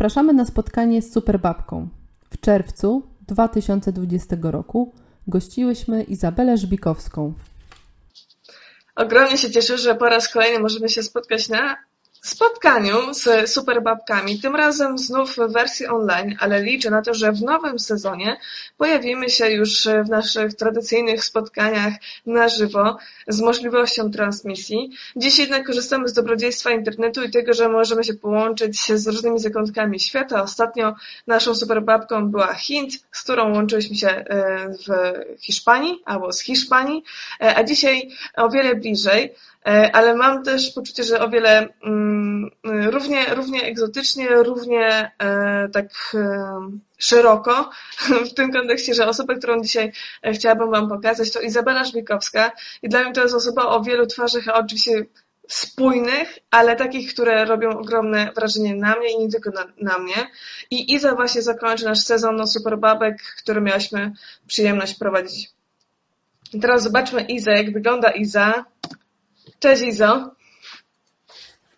Zapraszamy na spotkanie z Superbabką. W czerwcu 2020 roku gościłyśmy Izabelę Żbikowską. Ogromnie się cieszę, że po raz kolejny możemy się spotkać na spotkaniu z superbabkami, tym razem znów w wersji online, ale liczę na to, że w nowym sezonie pojawimy się już w naszych tradycyjnych spotkaniach na żywo z możliwością transmisji. Dziś jednak korzystamy z dobrodziejstwa internetu i tego, że możemy się połączyć z różnymi zakątkami świata. Ostatnio naszą superbabką była Hind, z którą łączyliśmy się e, w Hiszpanii albo z Hiszpanii, e, a dzisiaj o wiele bliżej ale mam też poczucie, że o wiele mm, równie, równie egzotycznie, równie e, tak e, szeroko w tym kontekście, że osobę, którą dzisiaj chciałabym Wam pokazać, to Izabela Żbikowska i dla mnie to jest osoba o wielu twarzach, a oczywiście spójnych, ale takich, które robią ogromne wrażenie na mnie i nie tylko na, na mnie. I Iza właśnie zakończy nasz sezon no Superbabek, który miałyśmy przyjemność prowadzić. I teraz zobaczmy Izę, jak wygląda Iza. Cześć Izo.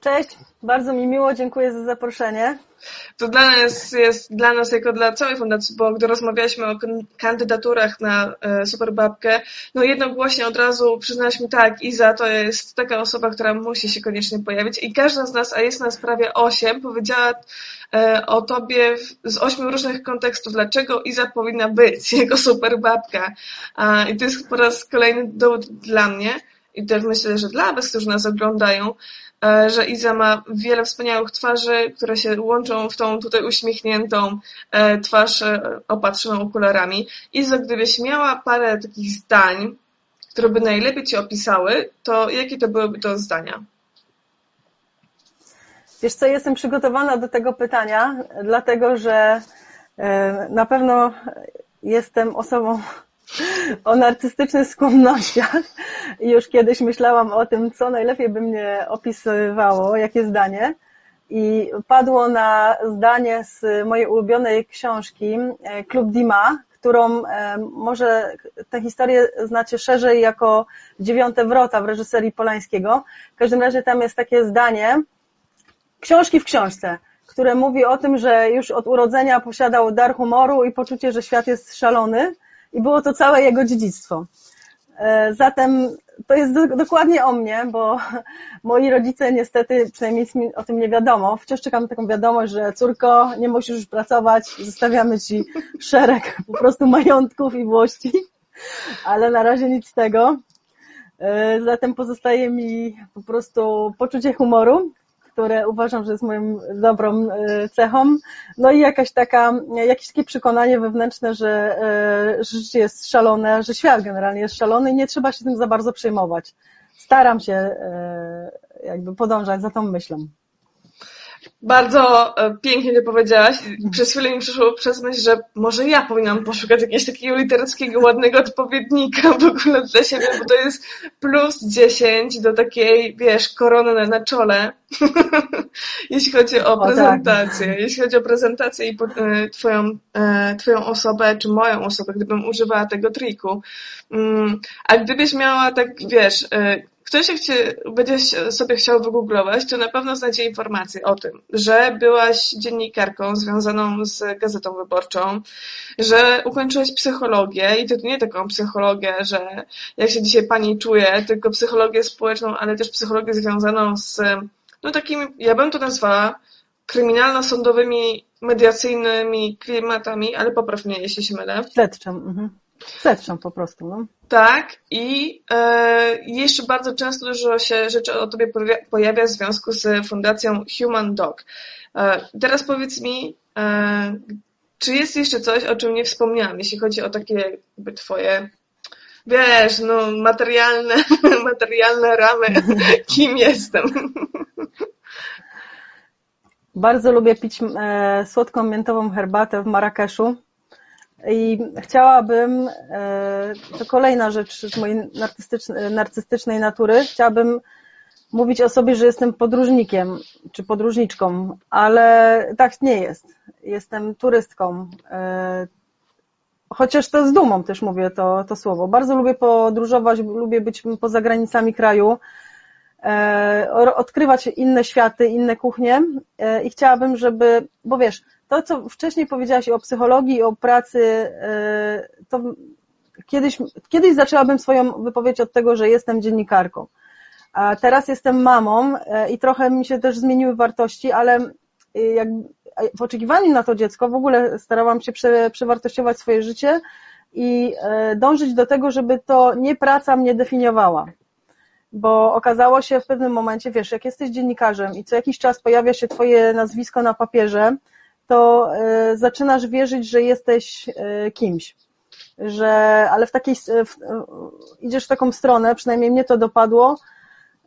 Cześć, bardzo mi miło, dziękuję za zaproszenie. To dla nas jest, dla nas jako dla całej fundacji, bo gdy rozmawialiśmy o kandydaturach na e, Superbabkę, no jednogłośnie od razu przyznaliśmy tak, Iza to jest taka osoba, która musi się koniecznie pojawić i każda z nas, a jest nas prawie osiem, powiedziała e, o tobie z ośmiu różnych kontekstów, dlaczego Iza powinna być jako Superbabka. I to jest po raz kolejny dowód dla mnie, i też myślę, że dla Was, którzy nas oglądają, e, że Iza ma wiele wspaniałych twarzy, które się łączą w tą tutaj uśmiechniętą e, twarz e, opatrzoną okularami. Iza, gdybyś miała parę takich zdań, które by najlepiej Cię opisały, to jakie to byłyby to zdania? Wiesz co, jestem przygotowana do tego pytania, dlatego że na pewno jestem osobą o narcystycznych skłonnościach. Już kiedyś myślałam o tym, co najlepiej by mnie opisywało, jakie zdanie. I padło na zdanie z mojej ulubionej książki e, Klub Dima, którą e, może tę historię znacie szerzej jako Dziewiąte Wrota w reżyserii Polańskiego. W każdym razie tam jest takie zdanie, książki w książce, które mówi o tym, że już od urodzenia posiadał dar humoru i poczucie, że świat jest szalony i było to całe jego dziedzictwo. E, zatem to jest do, dokładnie o mnie, bo moi rodzice niestety, przynajmniej o tym nie wiadomo, wciąż czekam na taką wiadomość, że córko, nie musisz już pracować, zostawiamy ci szereg po prostu majątków i włości, ale na razie nic z tego. E, zatem pozostaje mi po prostu poczucie humoru, które uważam, że jest moją dobrą e, cechą. No i jakaś taka, jakieś takie przekonanie wewnętrzne, że, e, że życie jest szalone, że świat generalnie jest szalony i nie trzeba się tym za bardzo przejmować. Staram się e, jakby podążać za tą myślą. Bardzo e, pięknie to powiedziałaś. Przez chwilę mi przyszło przez myśl, że może ja powinnam poszukać jakiegoś takiego literackiego, ładnego odpowiednika w ogóle dla siebie, bo to jest plus 10 do takiej, wiesz, korony na czole, jeśli chodzi o, prezentację. Tak. Jeśli chodzi o prezentację i e, twoją, e, twoją osobę, czy moją osobę, gdybym używała tego triku. Mm, a gdybyś miała tak, wiesz, ktoś jak cię będziesz sobie chciał wygooglować, to na pewno znajdzie informację o tym, że byłaś dziennikarką związaną z Gazetą Wyborczą, że ukończyłaś psychologię i to nie taką psychologię, że jak się dzisiaj pani czuje, tylko psychologię społeczną, ale też psychologię związaną z no takimi, ja bym to nazwała kryminalno-sądowymi, mediacyjnymi klimatami, ale popraw mnie, jeśli się mylę. Śledczym. Mhm. Śledczą po prostu, no. Tak i e, jeszcze bardzo często dużo się rzeczy o tobie pojawia w związku z fundacją Human Dog. E, teraz powiedz mi, e, czy jest jeszcze coś, o czym nie wspomniałam, jeśli chodzi o takie jakby twoje wiesz, no materialne, materialne ramy, kim jestem. Bardzo lubię pić e, słodką miętową herbatę w Marrakeszu. I chciałabym, e, to kolejna rzecz z mojej narcystycznej natury, chciałabym mówić o sobie, że jestem podróżnikiem czy podróżniczką, ale tak nie jest. Jestem turystką. E, chociaż to z dumą też mówię to, to słowo. Bardzo lubię podróżować, lubię być poza granicami kraju. odkrywać inne światy, inne kuchnie i chciałabym, żeby, bo wiesz, to co wcześniej powiedziałaś o psychologii, o pracy, to kiedyś, kiedyś zaczęłabym swoją wypowiedź od tego, że jestem dziennikarką. A teraz jestem mamą i trochę mi się też zmieniły wartości, ale jak, w oczekiwaniu na to dziecko w ogóle starałam się prze, przewartościować swoje życie i dążyć do tego, żeby to nie praca mnie definiowała. Bo okazało się w pewnym momencie, wiesz, jak jesteś dziennikarzem i co jakiś czas pojawia się twoje nazwisko na papierze, to e, zaczynasz wierzyć, że jesteś e, kimś. Że, ale w takiej, w, idziesz w taką stronę, przynajmniej mnie to dopadło,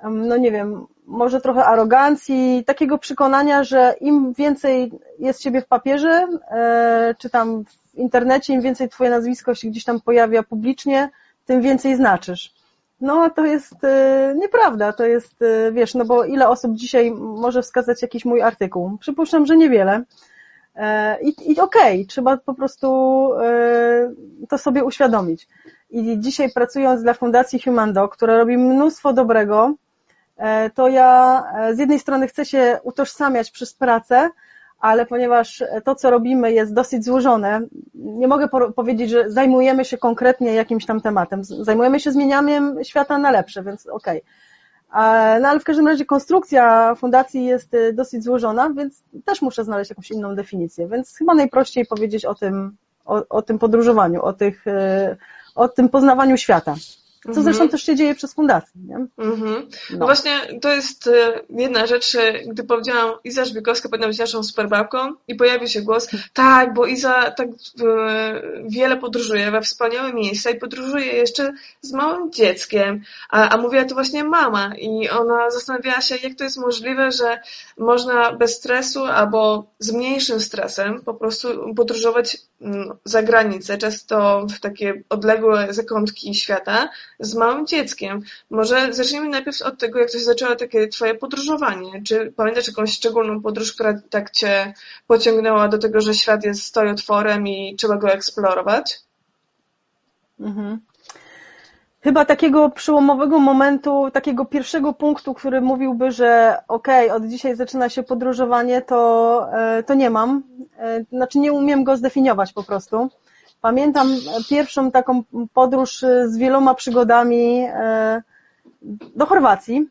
no nie wiem, może trochę arogancji, takiego przekonania, że im więcej jest ciebie w papierze, e, czy tam w internecie, im więcej twoje nazwisko się gdzieś tam pojawia publicznie, tym więcej znaczysz. No to jest e, nieprawda, to jest, e, wiesz, no bo ile osób dzisiaj może wskazać jakiś mój artykuł? Przypuszczam, że niewiele. I, i okej, okay, trzeba po prostu to sobie uświadomić. I dzisiaj pracując dla Fundacji Human Dog, która robi mnóstwo dobrego, E, to ja e, z jednej strony chcę się utożsamiać przez pracę, ale ponieważ to, co robimy, jest dosyć złożone, nie mogę powiedzieć, że zajmujemy się konkretnie jakimś tam tematem. Zajmujemy się zmienianiem świata na lepsze, więc okej. Okay. No ale w każdym razie konstrukcja fundacji jest e, dosyć złożona, więc też muszę znaleźć jakąś inną definicję. Więc chyba najprościej powiedzieć o tym, o, o tym podróżowaniu, o, tych, o tym poznawaniu świata. Co mhm. zresztą też się dzieje przez fundację. Nie? Mhm. No. no. właśnie to jest e, jedna rzecz, e, gdy powiedziałam Iza Żbikowska powinna być naszą superbabką i pojawił się głos, tak, bo Iza tak e, wiele podróżuje we wspaniałe miejsca i podróżuje jeszcze z małym dzieckiem, a, a mówiła to właśnie mama i ona zastanawiała się, jak to jest możliwe, że można bez stresu albo z mniejszym stresem po prostu podróżować za granicę, często w takie odległe zakątki świata, z małym dzieckiem. Może zacznijmy najpierw od tego, jak to się zaczęło takie twoje podróżowanie. Czy pamiętasz jakąś szczególną podróż, która tak cię pociągnęła do tego, że świat jest stoi otworem i trzeba go eksplorować? Mhm. Chyba takiego przełomowego momentu, takiego pierwszego punktu, który mówiłby, że okej, okay, od dzisiaj zaczyna się podróżowanie, to, e, to nie mam. E, znaczy nie umiem go zdefiniować po prostu. Pamiętam pierwszą taką podróż e, z wieloma przygodami e, do Chorwacji.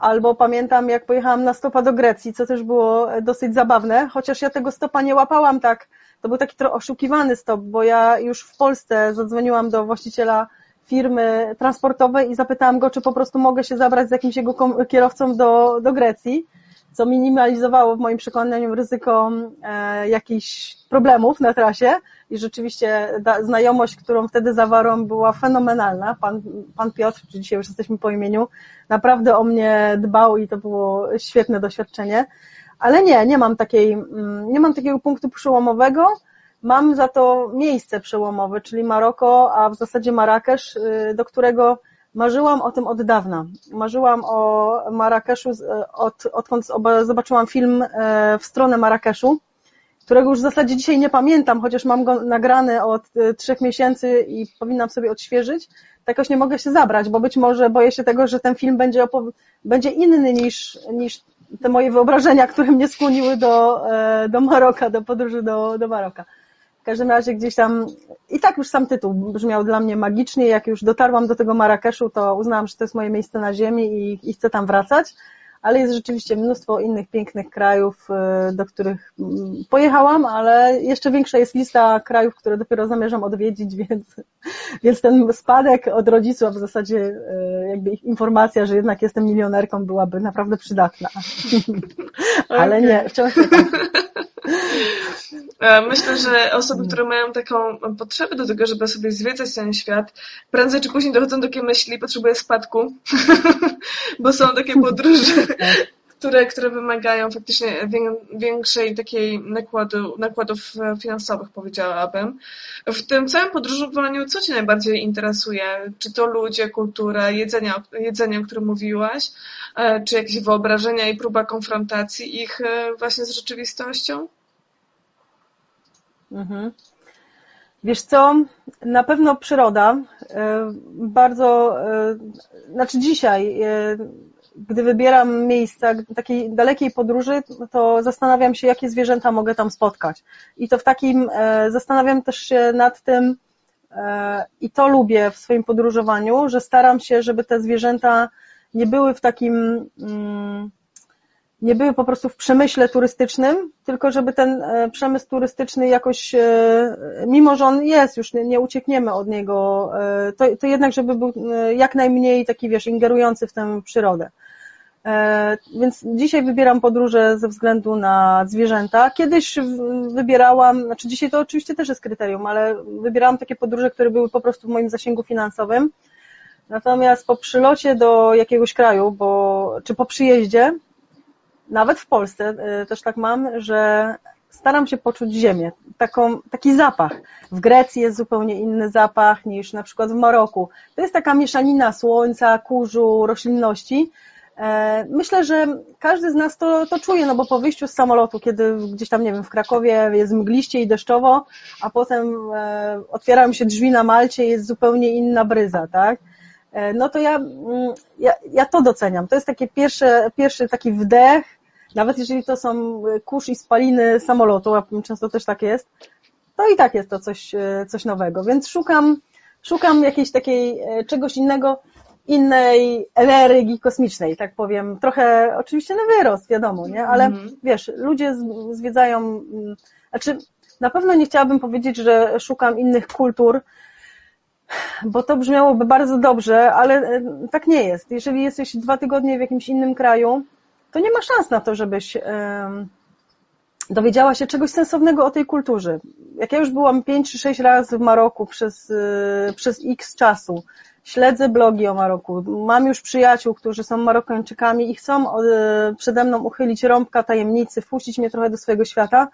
Albo pamiętam, jak pojechałam na stopa do Grecji, co też było dosyć zabawne, chociaż ja tego stopa nie łapałam tak. To był taki trochę oszukiwany stop, bo ja już w Polsce zadzwoniłam do właściciela firmy transportowej i zapytałam go, czy po prostu mogę się zabrać z jakimś jego kierowcą do, do Grecji co minimalizowało w moim przekonaniu ryzyko e, jakichś problemów na trasie i rzeczywiście znajomość, którą wtedy zawarłam była fenomenalna. Pan, pan Piotr, czy dzisiaj już jesteśmy po imieniu, naprawdę o mnie dbał i to było świetne doświadczenie. Ale nie, nie mam takiej, mm, nie mam takiego punktu przełomowego. Mam za to miejsce przełomowe, czyli Maroko, a w zasadzie Marrakesz, y, do którego Marzyłam o tym od dawna. Marzyłam o Marrakeszu, od, odkąd zobaczyłam film e, w stronę Marrakeszu, którego już w zasadzie dzisiaj nie pamiętam, chociaż mam go nagrany od trzech miesięcy i powinnam sobie odświeżyć. Tak jakoś nie mogę się zabrać, bo być może boję się tego, że ten film będzie, będzie inny niż, niż te moje wyobrażenia, które mnie skłoniły do, do Maroka, do podróży do, do Maroka. W każdym razie gdzieś tam i tak już sam tytuł brzmiał dla mnie magicznie. Jak już dotarłam do tego Marrakeszu, to uznałam, że to jest moje miejsce na ziemi i, i chcę tam wracać ale jest rzeczywiście mnóstwo innych pięknych krajów, y, do których mm, pojechałam, ale jeszcze większa jest lista krajów, które dopiero zamierzam odwiedzić, więc, więc ten spadek od rodziców, a w zasadzie y, jakby ich informacja, że jednak jestem milionerką byłaby naprawdę przydatna. ale nie, wciąż nie tak. Myślę, że osoby, które mają taką potrzebę do tego, żeby sobie zwiedzać ten świat, prędzej czy później dochodzą do takiej myśli, potrzebuję spadku, bo są takie podróże, które, które wymagają faktycznie większej takiej nakładu, nakładów finansowych, powiedziałabym. W tym całym podróżowaniu, co Cię najbardziej interesuje? Czy to ludzie, kultura, jedzenie, jedzenie o którym mówiłaś, e, czy jakieś wyobrażenia i próba konfrontacji ich e, właśnie z rzeczywistością? Mhm. Wiesz co, na pewno przyroda. E, bardzo, znaczy dzisiaj gdy wybieram miejsca takiej dalekiej podróży, to zastanawiam się, jakie zwierzęta mogę tam spotkać. I to w takim, e, zastanawiam też się nad tym, e, i to lubię w swoim podróżowaniu, że staram się, żeby te zwierzęta nie były w takim, mm, nie były po prostu w przemyśle turystycznym, tylko żeby ten e, przemysł turystyczny jakoś, mimo że on jest, już nie, nie uciekniemy od niego, to, to jednak, żeby był jak najmniej taki, wiesz, ingerujący w tę przyrodę. Więc dzisiaj wybieram podróże ze względu na zwierzęta. Kiedyś wybierałam, znaczy dzisiaj to oczywiście też jest kryterium, ale wybierałam takie podróże, które były po prostu w moim zasięgu finansowym. Natomiast po przylocie do jakiegoś kraju, bo, czy po przyjeździe, nawet w Polsce y, też tak mam, że staram się poczuć ziemię, taką, taki zapach. W Grecji jest zupełnie inny zapach niż na przykład w Maroku. To jest taka mieszanina słońca, kurzu, roślinności. E, myślę, że każdy z nas to, to czuje, no bo po wyjściu z samolotu, kiedy gdzieś tam, nie wiem, w Krakowie jest mgliście i deszczowo, a potem e, otwierają się drzwi na Malcie, jest zupełnie inna bryza, tak? E, no to ja, mm, ja, ja to doceniam. To jest taki pierwszy, pierwszy taki wdech, nawet jeżeli to są kurz i spaliny samolotu, a często też tak jest, to i tak jest to coś, coś nowego. Więc szukam, szukam jakiejś takiej, czegoś innego, innej energii kosmicznej, tak powiem. Trochę oczywiście na wyrost, wiadomo, nie? Ale -hmm. wiesz, ludzie zwiedzają, mm, znaczy na pewno nie chciałabym powiedzieć, że szukam innych kultur, bo to brzmiałoby bardzo dobrze, ale e, tak nie jest. Jeżeli jesteś dwa tygodnie w jakimś innym kraju, to nie ma szans na to, żebyś dowiedziała się czegoś sensownego o tej kulturze. Jak ja już byłam pięć czy sześć razy w Maroku przez, e, przez x czasu, śledzę blogi o Maroku, mam już przyjaciół, którzy są Marokańczykami i chcą e, przede mną uchylić rąbka tajemnicy, wpuścić mnie trochę do swojego świata,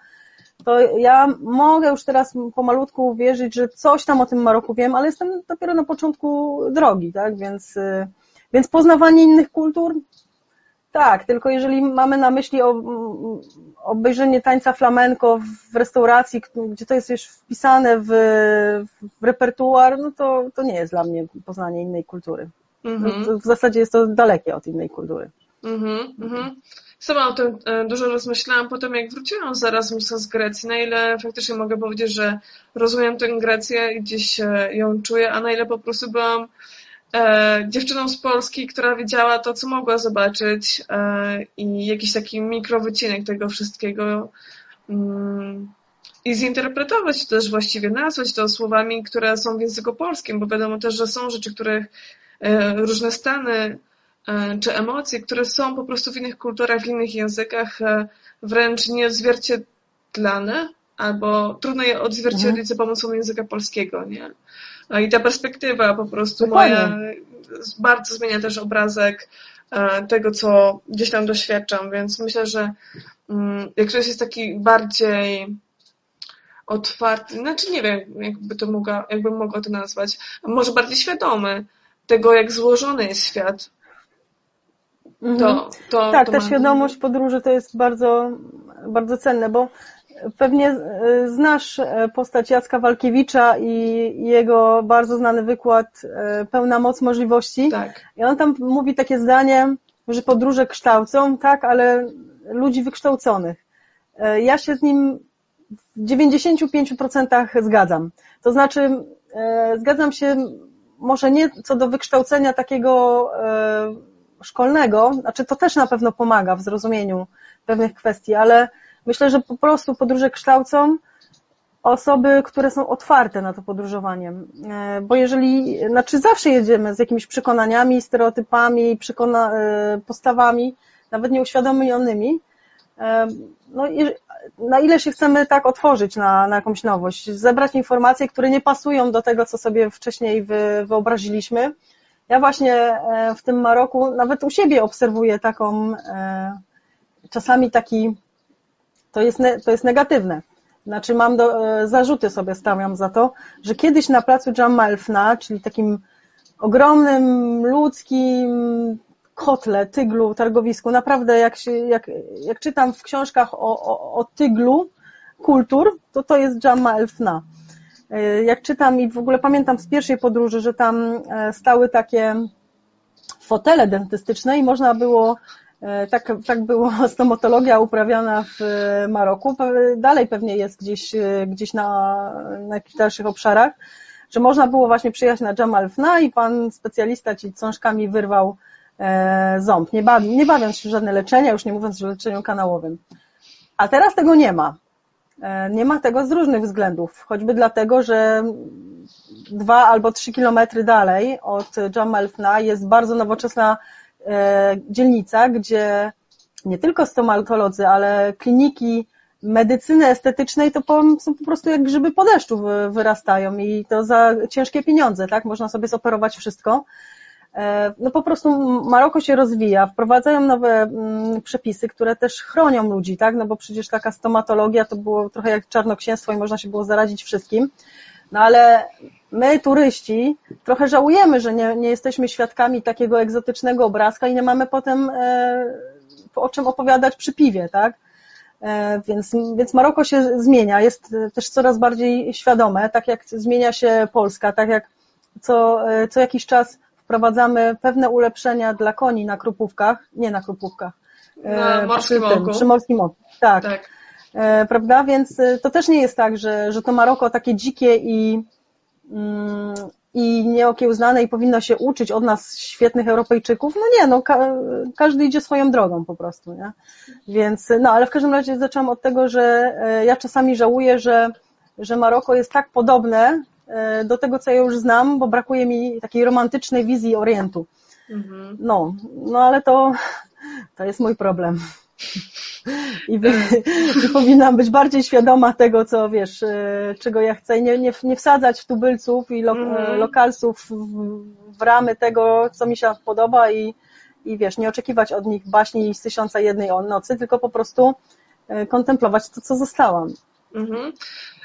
to ja mogę już teraz pomalutku uwierzyć, że coś tam o tym Maroku wiem, ale jestem dopiero na początku drogi, tak, więc, y, więc poznawanie innych kultur, tak, tylko jeżeli mamy na myśli obejrzenie tańca flamenko w restauracji, gdzie to jest już wpisane w, w repertuar, no to, to nie jest dla mnie poznanie innej kultury. Mhm. W zasadzie jest to dalekie od innej kultury. Mhm, mhm. Sama o tym e, dużo rozmyślałam po tym, jak wróciłam z Erasmusa z Grecji, na ile faktycznie mogę powiedzieć, że rozumiem tę Grecję i gdzieś ją czuję, a na ile po prostu byłam e, dziewczyną z Polski, która widziała to, co mogła zobaczyć e, i jakiś taki mikrowycinek tego wszystkiego mm, i zinterpretować to też właściwie, nazwać to słowami, które są w języku polskim, bo wiadomo też, że są rzeczy, których e, różne stany E, czy emocje, które są po prostu w innych kulturach, w innych językach e, wręcz nieodzwierciedlane, albo trudno je odzwierciedlić mhm. za pomocą języka polskiego, nie? I ta perspektywa po prostu Dokładnie. moja bardzo zmienia też obrazek e, tego, co gdzieś tam doświadczam, więc myślę, że mm, jak ktoś jest taki bardziej otwarty, znaczy nie wiem, jakby to mogła, jakbym mogła to nazwać, może bardziej świadomy tego, jak złożony jest świat, Mhm. To, to, tak, to ta świadomość podróży to jest bardzo, bardzo cenne, bo pewnie e, znasz e, postać Jacka Walkiewicza i jego bardzo znany wykład e, Pełna moc możliwości. Tak. I on tam mówi takie zdanie, że podróże kształcą, tak, ale ludzi wykształconych. Ja się z nim w 95% zgadzam. To znaczy, zgadzam się może nie co do wykształcenia takiego szkolnego, znaczy to też na pewno pomaga w zrozumieniu pewnych kwestii, ale myślę, że po prostu podróże kształcą osoby, które są otwarte na to podróżowanie. E, bo jeżeli, znaczy zawsze jedziemy z jakimiś przekonaniami, stereotypami, przekona, e, postawami, nawet nieuświadomionymi, e, no na ile się chcemy tak otworzyć na, na jakąś nowość, zebrać informacje, które nie pasują do tego, co sobie wcześniej wy, wyobraziliśmy, ja właśnie w tym Maroku nawet u siebie obserwuję taką, czasami taki, to jest, to jest negatywne. Znaczy mam do, e, zarzuty sobie stawiam za to, że kiedyś na placu Jamal Fna, czyli takim ogromnym ludzkim kotle, tyglu, targowisku, naprawdę jak, się, jak, jak czytam w książkach o, o, o tyglu kultur, to to jest Jamal Fna. E, jak czytam i w ogóle pamiętam z pierwszej podróży, że tam e, stały takie fotele dentystyczne i można było tak, tak było stomatologia uprawiana w Maroku. Dalej pewnie jest gdzieś, gdzieś na, na jakichś dalszych obszarach, że można było właśnie przyjechać na Jamal Fna i pan specjalista ci cążkami wyrwał ząb, nie, bawi, nie bawiąc się w żadne leczenia, już nie mówiąc o leczeniu kanałowym. A teraz tego nie ma. E, nie ma tego z różnych względów, choćby dlatego, że dwa albo trzy kilometry dalej od Jamalfna jest bardzo nowoczesna e, dzielnica, gdzie nie tylko stomatolodzy, ale kliniki medycyny estetycznej to są po prostu jak grzyby po deszczu wyrastają i to za ciężkie pieniądze, tak? Można sobie zoperować wszystko. E, no po prostu Maroko się rozwija, wprowadzają nowe mm, przepisy, które też chronią ludzi, tak? No bo przecież taka stomatologia to było trochę jak czarnoksięstwo i można się było zarazić wszystkim. No ale my, turyści, trochę żałujemy, że nie, nie jesteśmy świadkami takiego egzotycznego obrazka i nie mamy potem e, o czym opowiadać przy piwie, tak? E, więc, więc Maroko się zmienia, jest też coraz bardziej świadome, tak jak zmienia się Polska, tak jak co, co jakiś czas wprowadzamy pewne ulepszenia dla koni na krupówkach, nie na krupówkach, na e, morskim przy, tym, przy morskim oku. Tak. tak. E, prawda? Więc e, to też nie jest tak, że, że to Maroko takie dzikie i, mm, i nieokiełznane i powinno się uczyć od nas świetnych Europejczyków. No nie, no ka każdy idzie swoją drogą po prostu, nie? Więc, no ale w każdym razie zaczęłam od tego, że ja czasami żałuję, że, że Maroko jest tak podobne E, do tego, co ja już znam, bo brakuje mi takiej romantycznej wizji Orientu. Mhm. No, no ale to, to jest mój problem. I, by, I powinnam być bardziej świadoma tego, co wiesz, e, czego ja chcę i nie, nie, nie wsadzać w tubylców i lo, mm. lokalsów w, w, ramy tego, co mi się podoba i, i wiesz, nie oczekiwać od nich baśni z tysiąca jednej nocy, tylko po prostu kontemplować to, co zostałam. Mhm.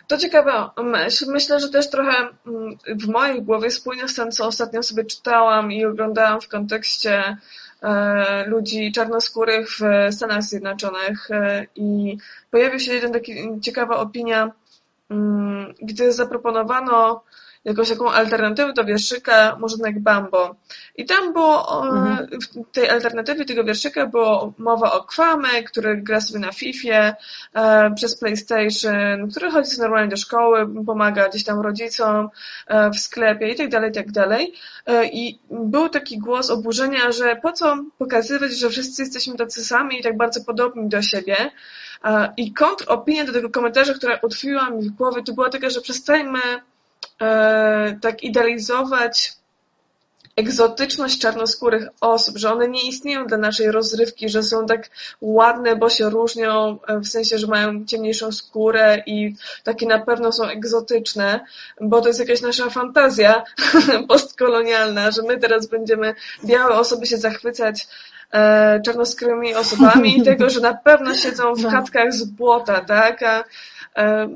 To ciekawa myśl. Myślę, że też trochę mm, w mojej głowie spójnie z tym, co ostatnio sobie czytałam i oglądałam w kontekście e, ludzi czarnoskórych w Stanach Zjednoczonych e, i pojawił się jeden taki ciekawa opinia, mm, gdy zaproponowano jakąś taką alternatywę do wierszyka, może jak Bambo. I tam było, mhm. w tej alternatywie tego wierszyka było mowa o Kwame, który gra sobie na Fifie e, przez PlayStation, który chodzi sobie normalnie do szkoły, pomaga gdzieś tam rodzicom e, w sklepie i tak dalej, i tak dalej. E, I był taki głos oburzenia, że po co pokazywać, że wszyscy jesteśmy tacy sami i tak bardzo podobni do siebie. E, I kontropinia do tego komentarza, która utkwiła mi w głowie, to była taka, że przestańmy E, tak idealizować egzotyczność czarnoskórych osób, że one nie istnieją dla naszej rozrywki, że są tak ładne, bo się różnią, e, w sensie, że mają ciemniejszą skórę i takie na pewno są egzotyczne, bo to jest jakaś nasza fantazja postkolonialna, że my teraz będziemy białe osoby się zachwycać czarnoskórymi osobami i tego, że na pewno siedzą w chatkach z błota, tak? A,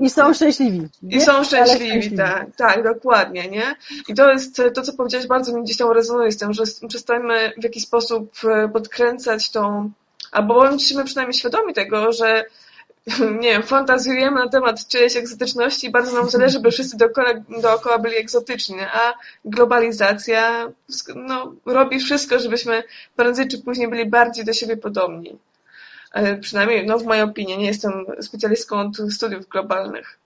i są szczęśliwi. I są szczęśliwi, tak, tak, dokładnie, nie? I to jest to, co powiedziałeś, bardzo mi gdzieś tam rezonuje z tym, że przestańmy w jakiś sposób e, podkręcać tą, albo bądźmy przynajmniej świadomi tego, że nie wiem, fantazjujemy na temat czyjejś egzotyczności i bardzo nam zależy, by wszyscy dookoła, dookoła byli egzotyczni, a globalizacja no, robi wszystko, żebyśmy prędzej czy później byli bardziej do siebie podobni przynajmniej no, w mojej opinii, nie jestem specjalistką od studiów globalnych.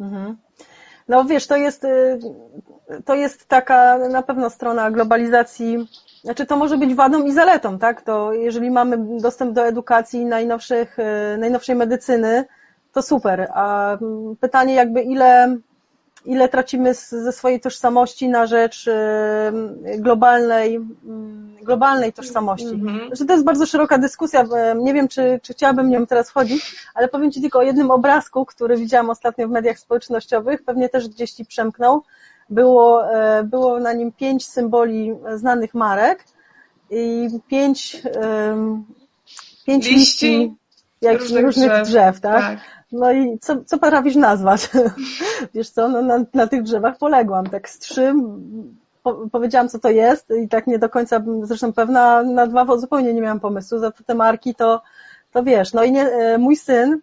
Mhm. No wiesz, to jest, y, to jest taka na pewno strona globalizacji, znaczy to może być wadą i zaletą, tak? To jeżeli mamy dostęp do edukacji najnowszych, y, najnowszej medycyny, to super. A pytanie jakby ile ile tracimy ze swojej tożsamości na rzecz globalnej, mm, globalnej tożsamości. Mm -hmm. To jest bardzo szeroka dyskusja, nie wiem, czy, czy chciałabym nią teraz wchodzić, ale powiem Ci tylko o jednym obrazku, który widziałam ostatnio w mediach społecznościowych, pewnie też gdzieś Ci przemknął. Było, e, było na nim pięć symboli znanych marek i pięć, pięć liści, liści jak różnych, różnych drzew, drzew tak? tak? No i co, co potrafisz nazwać? Wiesz co, no na, na tych drzewach poległam, tak z trzy po, powiedziałam, co to jest i tak nie do końca zresztą pewna, na dwa zupełnie nie miałam pomysłu, za te marki to, to wiesz, no i nie, e, mój syn,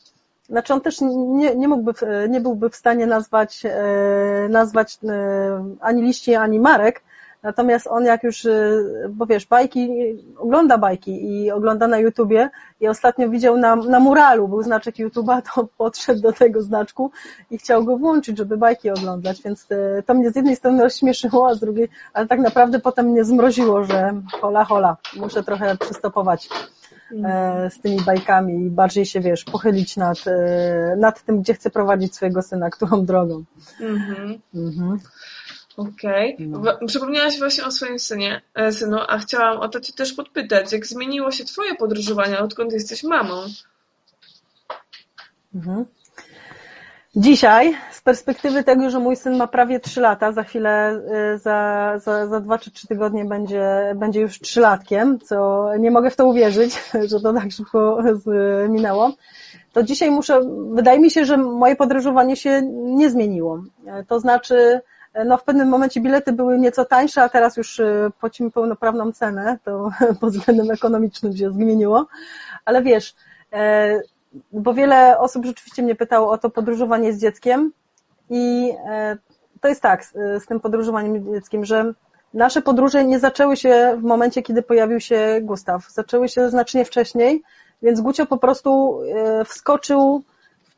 znaczy on też nie, nie mógłby, nie byłby w stanie nazwać, e, nazwać e, ani liści, ani marek, Natomiast on jak już, bo wiesz, bajki, ogląda bajki i ogląda na YouTubie i ostatnio widział na, na muralu, był znaczek YouTube'a, to podszedł do tego znaczku i chciał go włączyć, żeby bajki oglądać, więc to mnie z jednej strony rozśmieszyło, a z drugiej, ale tak naprawdę potem mnie zmroziło, że hola hola, muszę trochę przystopować e, z tymi bajkami i bardziej się, wiesz, pochylić nad, e, nad tym, gdzie chcę prowadzić swojego syna, którą drogą. Mhm. mhm. Okej. Okay. No. Przypomniałaś właśnie o swoim synie, e, synu, a chciałam o to Cię też podpytać. Jak zmieniło się Twoje podróżowanie, odkąd jesteś mamą? Mhm. Dzisiaj, z perspektywy tego, że mój syn ma prawie 3 lata, za chwilę, y, za, za, za 2 czy 3 tygodnie będzie, będzie już trzylatkiem, co nie mogę w to uwierzyć, że to tak szybko minęło, to dzisiaj muszę, wydaje mi się, że moje podróżowanie się nie zmieniło. To znaczy, no w pewnym momencie bilety były nieco tańsze, a teraz już y, płacimy pełnoprawną cenę, to pod względem ekonomicznym się zmieniło, ale wiesz, e, bo wiele osób rzeczywiście mnie pytało o to podróżowanie z dzieckiem i e, to jest tak z, tym podróżowaniem z dzieckiem, że nasze podróże nie zaczęły się w momencie, kiedy pojawił się Gustaw. Zaczęły się znacznie wcześniej, więc Gucio po prostu e, wskoczył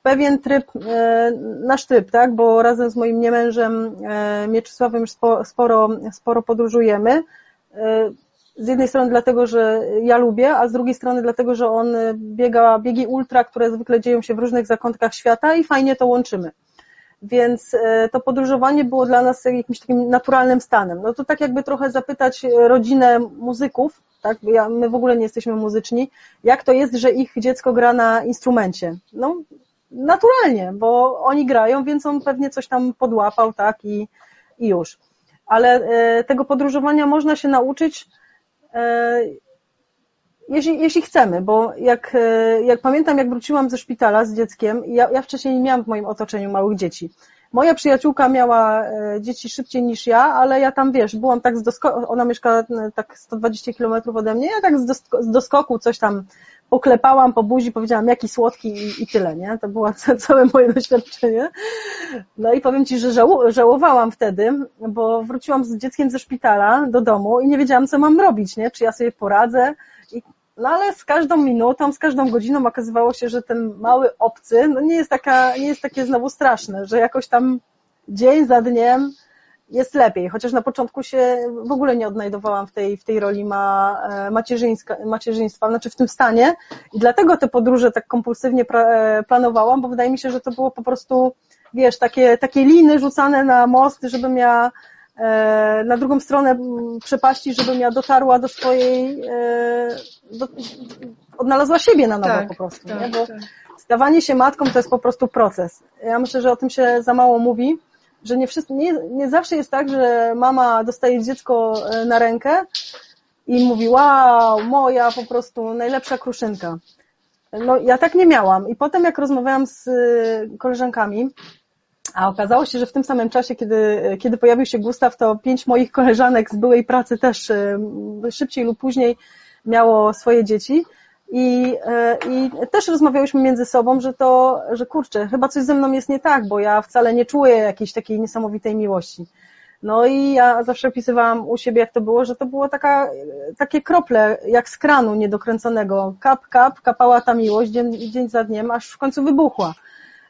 pewien tryb, e, nasz tryb, tak, bo razem z moim niemężem Mieczysławem sporo, sporo podróżujemy z jednej strony dlatego, że ja lubię, a z drugiej strony dlatego, że on biega biegi ultra, które zwykle dzieją się w różnych zakątkach świata i fajnie to łączymy. Więc e, to podróżowanie było dla nas jakimś takim naturalnym stanem. No to tak jakby trochę zapytać rodzinę muzyków, tak? Ja, my w ogóle nie jesteśmy muzyczni, jak to jest, że ich dziecko gra na instrumencie? No, naturalnie, bo oni grają, więc on pewnie coś tam podłapał, tak, i, i już. Ale e, tego podróżowania można się nauczyć E, jeśli, jeśli chcemy, bo jak, e, jak pamiętam, jak wróciłam ze szpitala z dzieckiem, ja, ja wcześniej nie miałam w moim otoczeniu małych dzieci. Moja przyjaciółka miała e, dzieci szybciej niż ja, ale ja tam, wiesz, byłam tak z doskoku, ona mieszka tak 120 kilometrów ode mnie, ja tak z doskoku coś tam poklepałam po buzi, powiedziałam jaki słodki i, i tyle, nie? To było całe moje doświadczenie. No i powiem Ci, że żało, żałowałam wtedy, bo wróciłam z dzieckiem ze szpitala do domu i nie wiedziałam, co mam robić, nie? Czy ja sobie poradzę. I, no ale z każdą minutą, z każdą godziną okazywało się, że ten mały obcy, no nie jest taka, nie jest takie znowu straszne, że jakoś tam dzień za dniem jest lepiej, chociaż na początku się w ogóle nie odnajdowałam w tej, w tej roli ma, e, macierzyństwa, znaczy w tym stanie. I dlatego te podróże tak kompulsywnie e, planowałam, bo wydaje mi się, że to było po prostu, wiesz, takie, takie liny rzucane na most, żebym ja na drugą stronę przepaści, żebym ja dotarła do swojej, do, odnalazła siebie na nowo tak, po prostu, tak, nie? bo tak. stawanie się matką to jest po prostu proces. Ja myślę, że o tym się za mało mówi, że nie, wszyscy, nie, nie zawsze jest tak, że mama dostaje dziecko e, na rękę i mówi, wow, moja po prostu najlepsza kruszynka. No ja tak nie miałam. I potem jak rozmawiałam z e, koleżankami, a okazało się, że w tym samym czasie, kiedy, kiedy pojawił się Gustaw, to pięć moich koleżanek z byłej pracy też e, szybciej lub później miało swoje dzieci. I, e, I też rozmawiałyśmy między sobą, że to, że kurczę, chyba coś ze mną jest nie tak, bo ja wcale nie czuję jakiejś takiej niesamowitej miłości. No i ja zawsze opisywałam u siebie, jak to było, że to było taka, takie krople, jak z kranu niedokręconego. Kap, kap, kapała ta miłość dzień, dzień za dniem, aż w końcu wybuchła.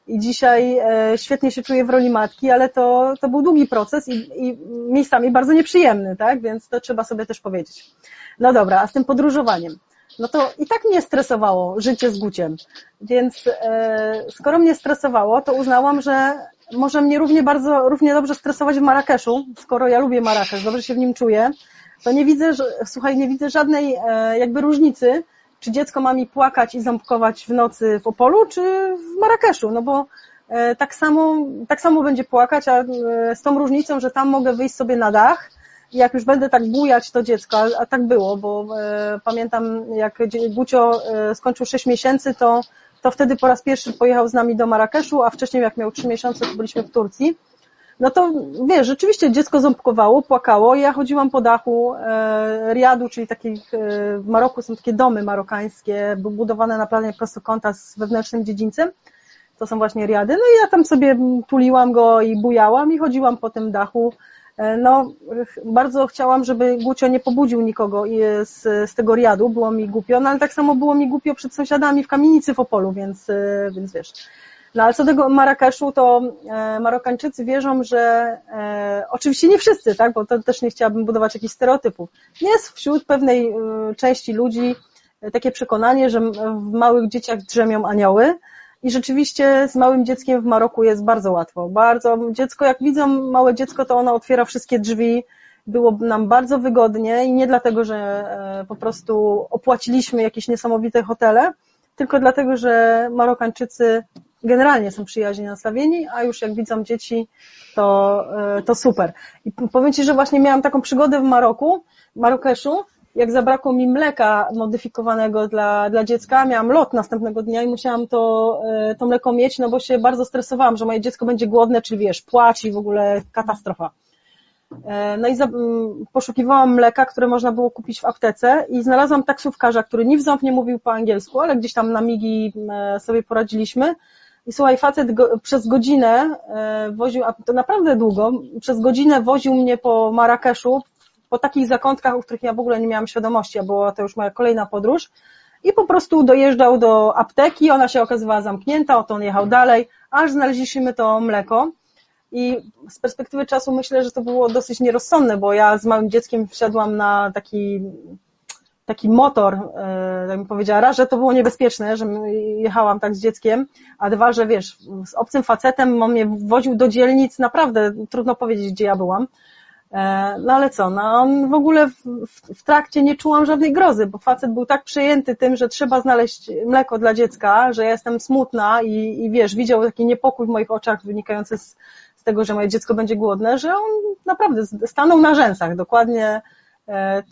I dzisiaj e, świetnie się czuję w roli matki, ale to, to był długi proces i, i miejscami bardzo nieprzyjemny, tak? Więc to trzeba sobie też powiedzieć. No dobra, a z tym podróżowaniem no to i tak mnie stresowało życie z Guciem. Więc e, skoro mnie stresowało, to uznałam, że może mnie równie bardzo, równie dobrze stresować w Marrakeszu, skoro ja lubię Marrakesz, dobrze się w nim czuję, to nie widzę, że, słuchaj, nie widzę żadnej e, jakby różnicy, czy dziecko ma mi płakać i ząbkować w nocy w Opolu, czy w Marrakeszu, no bo e, tak samo, tak samo będzie płakać, a e, z tą różnicą, że tam mogę wyjść sobie na dach, jak już będę tak bujać to dziecko, a, tak było, bo e, pamiętam jak Gucio skończył 6 miesięcy, to, to wtedy po raz pierwszy pojechał z nami do Marrakeszu, a wcześniej jak miał 3 miesiące, to byliśmy w Turcji. No to wiesz, rzeczywiście dziecko ząbkowało, płakało. Ja chodziłam po dachu e, Riadu, czyli takich e, w Maroku są takie domy marokańskie, budowane na planie prostokąta z wewnętrznym dziedzińcem. To są właśnie Riady. No i ja tam sobie tuliłam go i bujałam i chodziłam po tym dachu E, no, bardzo chciałam, żeby Gucio nie pobudził nikogo z, z tego riadu, było mi głupio, no ale tak samo było mi głupio przed sąsiadami w kamienicy w Opolu, więc, e, więc wiesz. No ale co do tego Marrakeszu, to e, Marokańczycy wierzą, że e, oczywiście nie wszyscy, tak, bo to też nie chciałabym budować jakichś stereotypów. Jest wśród pewnej e, części ludzi takie przekonanie, że w małych dzieciach drzemią anioły, i rzeczywiście z małym dzieckiem w Maroku jest bardzo łatwo. Bardzo dziecko, jak widzą małe dziecko, to ono otwiera wszystkie drzwi. Było nam bardzo wygodnie i nie dlatego, że po prostu opłaciliśmy jakieś niesamowite hotele, tylko dlatego, że Marokańczycy generalnie są przyjaźnie nastawieni, a już jak widzą dzieci, to, e, to super. I powiem Ci, że właśnie miałam taką przygodę w Maroku, w Marrakeszu, jak zabrakło mi mleka modyfikowanego dla, dla dziecka, miałam lot następnego dnia i musiałam to, e, to mleko mieć, no bo się bardzo stresowałam, że moje dziecko będzie głodne, czyli wiesz, płacz i w ogóle katastrofa. E, no i poszukiwałam mleka, które można było kupić w aptece i znalazłam taksówkarza, który ni w ząb nie mówił po angielsku, ale gdzieś tam na migi sobie poradziliśmy. I słuchaj, facet go, przez godzinę woził, a to naprawdę długo, przez godzinę woził mnie po Marrakeszu, po takich zakątkach, o których ja w ogóle nie miałam świadomości, a była to już moja kolejna podróż. I po prostu dojeżdżał do apteki, ona się okazywała zamknięta, oto on jechał dalej, aż znaleźliśmy to mleko. I z perspektywy czasu myślę, że to było dosyć nierozsądne, bo ja z małym dzieckiem wsiadłam na taki, taki motor, e, tak bym powiedziała, że to było niebezpieczne, że jechałam tak z dzieckiem, a dwa, że wiesz, z obcym facetem on mnie woził do dzielnic, naprawdę trudno powiedzieć, gdzie ja byłam. E, no ale co, no on w ogóle w, w, trakcie nie czułam żadnej grozy, bo facet był tak przejęty tym, że trzeba znaleźć mleko dla dziecka, że ja jestem smutna i, i wiesz, widział taki niepokój w moich oczach wynikający z, z tego, że moje dziecko będzie głodne, że on naprawdę stanął na rzęsach. Dokładnie e,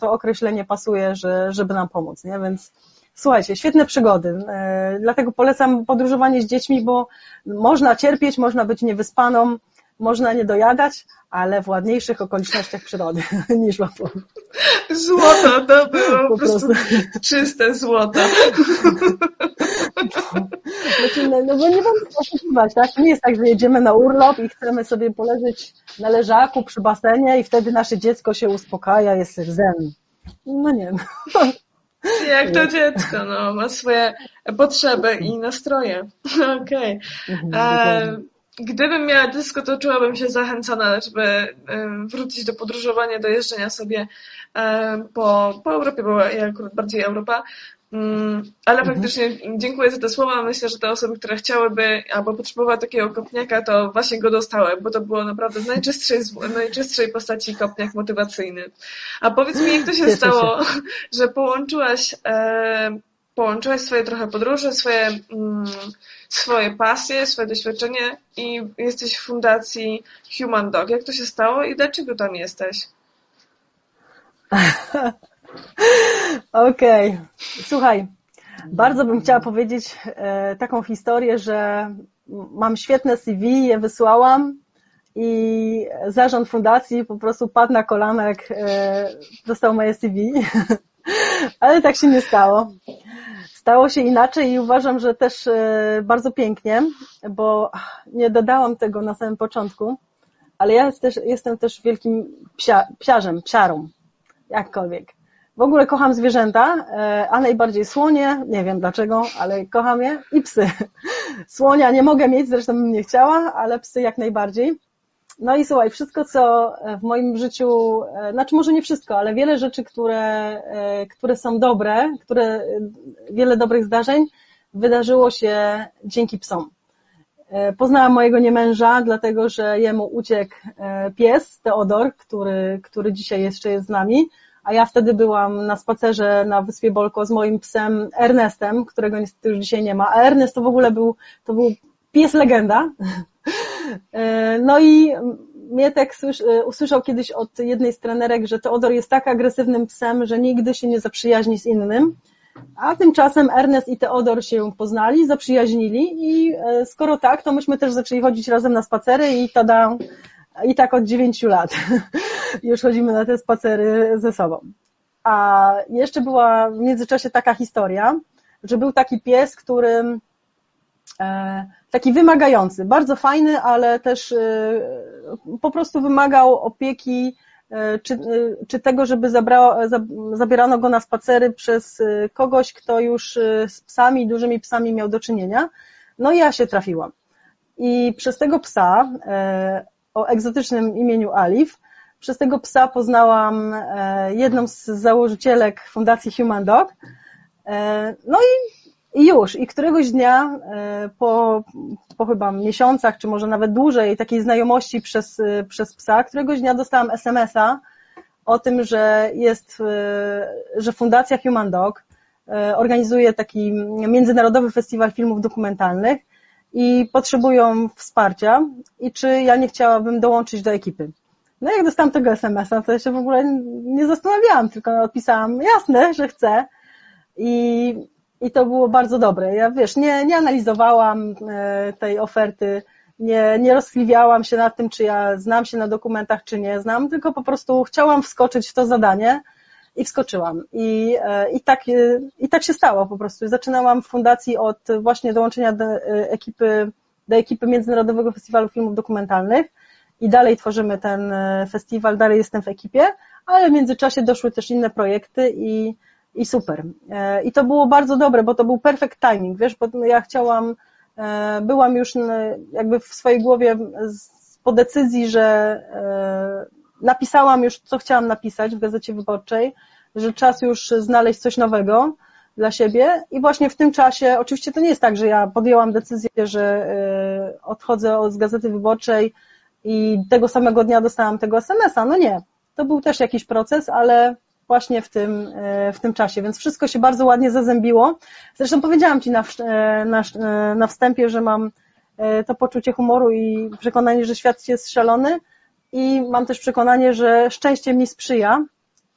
to określenie pasuje, że, żeby nam pomóc, nie? Więc słuchajcie, świetne przygody. E, dlatego polecam podróżowanie z dziećmi, bo można cierpieć, można być niewyspaną, można nie dojadać, ale w ładniejszych okolicznościach przyrody niż łapą. Złoto, to było po, prostu, czyste złoto. Znaczy, no, no bo nie mamy oszukiwać, tak? Nie jest tak, że jedziemy na urlop i chcemy sobie poleżeć na leżaku przy basenie i wtedy nasze dziecko się uspokaja, jest zen. No nie. No. Jak to dziecko, no, ma swoje potrzeby i nastroje. Okej. Okay. Gdybym miała dysko, to czułabym się zachęcona, żeby wrócić do podróżowania, do jeżdżenia sobie po, po Europie, bo ja akurat bardziej Europa. Mm, ale mhm. faktycznie dziękuję za te słowa. Myślę, że te osoby, które chciałyby albo potrzebowały takiego kopniaka, to właśnie go dostały, bo to było naprawdę w najczystszej, najczystszej postaci kopniak motywacyjny. A powiedz mi, jak to się stało, że połączyłaś połączyłaś swoje trochę podróże, swoje, mm, swoje pasje, swoje doświadczenie i jesteś w fundacji Human Dog. Jak to się stało i dlaczego tam jesteś? Okej. Okay. Słuchaj, bardzo bym chciała powiedzieć e, taką historię, że mam świetne CV, je wysłałam i zarząd fundacji po prostu padł na kolana, jak e, dostał moje CV. Ale tak się nie stało. Stało się inaczej i uważam, że też e, bardzo pięknie, bo nie dodałam tego na samym początku, ale ja też, jestem też wielkim psia, psiarzem, psiarą, jakkolwiek. W ogóle kocham zwierzęta, e, a najbardziej słonie, nie wiem dlaczego, ale kocham je i psy. Słonia nie mogę mieć, zresztą bym nie chciała, ale psy jak najbardziej. No i słuchaj, wszystko, co w moim życiu, e, znaczy może nie wszystko, ale wiele rzeczy, które, e, które są dobre, które, wiele dobrych zdarzeń wydarzyło się dzięki psom. E, poznałam mojego niemęża, dlatego że jemu uciekł pies, Teodor, który, który dzisiaj jeszcze jest z nami, a ja wtedy byłam na spacerze na Wyspie Bolko z moim psem Ernestem, którego niestety już dzisiaj nie ma, a Ernest to w ogóle był, to był pies legenda, E, no i Mietek e, usłyszał kiedyś od jednej z trenerek, że Teodor jest tak agresywnym psem, że nigdy się nie zaprzyjaźni z innym. A tymczasem Ernest i Teodor się poznali, zaprzyjaźnili i e, skoro tak, to myśmy też zaczęli chodzić razem na spacery i tada, i tak od dziewięciu lat już chodzimy na te spacery ze sobą. A jeszcze była w międzyczasie taka historia, że był taki pies, który taki wymagający, bardzo fajny, ale też po prostu wymagał opieki, czy, czy tego, żeby zabrało, zabierano go na spacery przez kogoś, kto już z psami, dużymi psami miał do czynienia. No i ja się trafiłam. I przez tego psa o egzotycznym imieniu Alif, przez tego psa poznałam jedną z założycielek Fundacji Human Dog. No i i już, i któregoś dnia e, po, po chyba miesiącach, czy może nawet dłużej takiej znajomości przez, e, przez psa, któregoś dnia dostałam SMS-a o tym, że jest, e, że Fundacja Human Dog organizuje taki międzynarodowy festiwal filmów dokumentalnych i potrzebują wsparcia. I czy ja nie chciałabym dołączyć do ekipy. No jak dostałam tego SMS-a, to ja się w ogóle nie zastanawiałam, tylko odpisałam jasne, że chcę. I i to było bardzo dobre. Ja wiesz, nie, nie analizowałam e, tej oferty, nie, nie rozchliwiałam się nad tym, czy ja znam się na dokumentach, czy nie znam, tylko po prostu chciałam wskoczyć w to zadanie i wskoczyłam. I, e, i, tak, e, i tak się stało po prostu. Zaczynałam w fundacji od właśnie dołączenia do ekipy, do ekipy Międzynarodowego Festiwalu Filmów Dokumentalnych i dalej tworzymy ten festiwal, dalej jestem w ekipie, ale w międzyczasie doszły też inne projekty i i super. E, I to było bardzo dobre, bo to był perfect timing, wiesz, bo ja chciałam, e, byłam już jakby w swojej głowie po decyzji, że e, napisałam już, co chciałam napisać w Gazecie Wyborczej, że czas już znaleźć coś nowego dla siebie. I właśnie w tym czasie, oczywiście to nie jest tak, że ja podjęłam decyzję, że odchodzę od Gazety Wyborczej i tego samego dnia dostałam tego SMS-a, no nie, to był też jakiś proces, ale właśnie w tym, e, w tym czasie, więc wszystko się bardzo ładnie zazębiło. Zresztą powiedziałam Ci na, e, na, e, na wstępie, że mam to poczucie humoru i przekonanie, że świat jest szalony i mam też przekonanie, że szczęście mi sprzyja.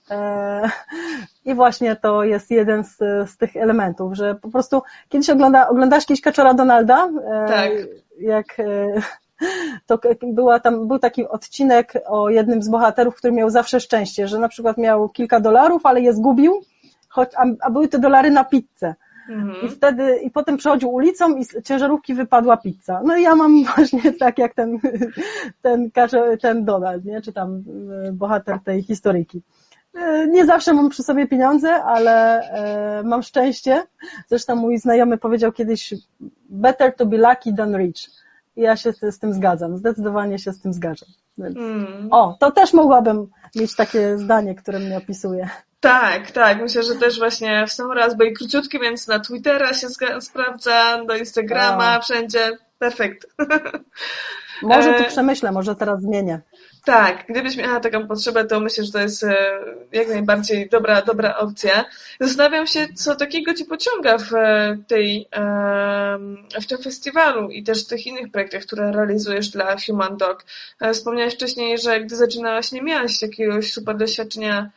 I właśnie to jest jeden z, z tych elementów, że po prostu kiedyś ogląda, oglądasz kiedyś Kaczora Donalda? Tak. Jak to była tam, był taki odcinek o jednym z bohaterów, który miał zawsze szczęście, że na przykład miał kilka dolarów, ale je zgubił, choć, a, a były te dolary na pizzę. Mhm. I wtedy, i potem przechodził ulicą i z ciężarówki wypadła pizza. No i ja mam właśnie tak jak ten, ten, ten Donald, nie? czy tam e, bohater tej historyjki. E, nie zawsze mam przy sobie pieniądze, ale e, mam szczęście. Zresztą mój znajomy powiedział kiedyś better to be lucky than rich ja się z tym zgadzam, zdecydowanie się z tym zgadzam. Mm. O, to też mogłabym mieć takie zdanie, które mnie opisuje. Tak, tak. Myślę, że też właśnie w sam raz, bo i króciutki, więc na Twittera się sprawdza, do Instagrama, o. wszędzie. Perfekt. Może tu e, przemyślę, może teraz zmienię. Tak, gdybyś miała taką potrzebę, to myślę, że to jest e, jak najbardziej dobra, dobra opcja. Zastanawiam się, co takiego Ci pociąga w, e, tej, w tym festiwalu i też w tych innych projektach, które realizujesz dla Human Dog. E, wspomniałaś wcześniej, że gdy zaczynałaś, nie miałaś jakiegoś super doświadczenia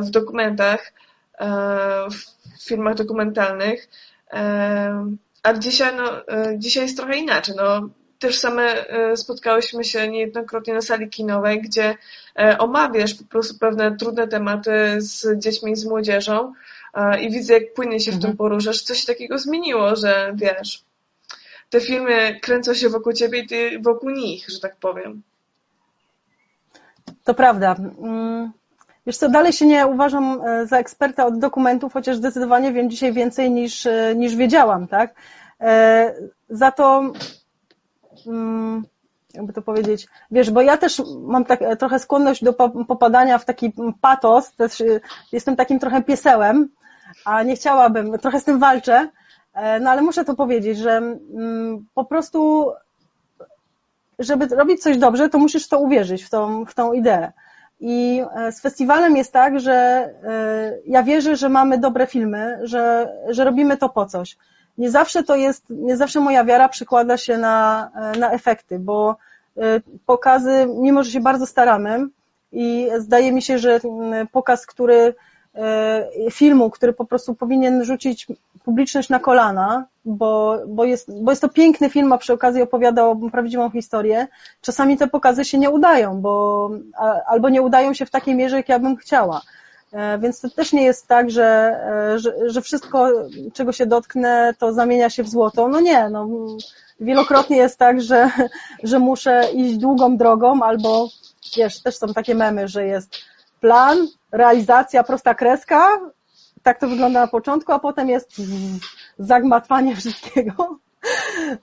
w dokumentach, w filmach dokumentalnych, a dzisiaj, no, dzisiaj jest trochę inaczej. No, też same e, spotkałyśmy się niejednokrotnie na sali kinowej, gdzie e, omawiasz po prostu pewne trudne tematy z dziećmi i z młodzieżą i widzę, jak płynnie się w tym mhm. poruszasz. Coś takiego zmieniło, że wiesz, te filmy kręcą się wokół ciebie i ty wokół nich, że tak powiem. To prawda. Mm, wiesz co, dalej się nie uważam e, za eksperta od dokumentów, chociaż zdecydowanie wiem dzisiaj więcej niż, niż wiedziałam, tak? Za to jakby to powiedzieć, wiesz, bo ja też mam tak, trochę skłonność do popadania w taki patos, też y, jestem takim trochę piesełem, a nie chciałabym, trochę z tym walczę, e, no ale muszę to powiedzieć, że mm, po prostu, żeby robić coś dobrze, to musisz to uwierzyć, w tą, w tą ideę. I e, z festiwalem jest tak, że e, ja wierzę, że mamy dobre filmy, że, że robimy to po coś nie zawsze to jest, nie zawsze moja wiara przykłada się na, na efekty, bo e, pokazy, mimo że się bardzo staramy i zdaje mi się, że pokaz, który e, filmu, który po prostu powinien rzucić publiczność na kolana, bo, bo, jest, bo jest to piękny film, a przy okazji opowiada o prawdziwą historię. Czasami te pokazy się nie udają, bo albo nie udają się w takiej mierze, jak ja bym chciała. E, więc to też nie jest tak, że, e, że, że wszystko, czego się dotknę, to zamienia się w złoto. No nie, no, wielokrotnie jest tak, że, że muszę iść długą drogą, albo wiesz, też są takie memy, że jest plan, realizacja, prosta kreska, tak to wygląda na początku, a potem jest zagmatwanie wszystkiego.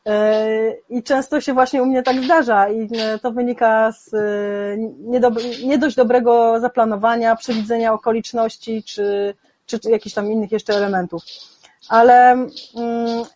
E, I często się właśnie u mnie tak zdarza i e, to wynika z e, nie dość dobrego zaplanowania, przewidzenia okoliczności czy, czy, czy jakichś tam innych jeszcze elementów. Ale mm,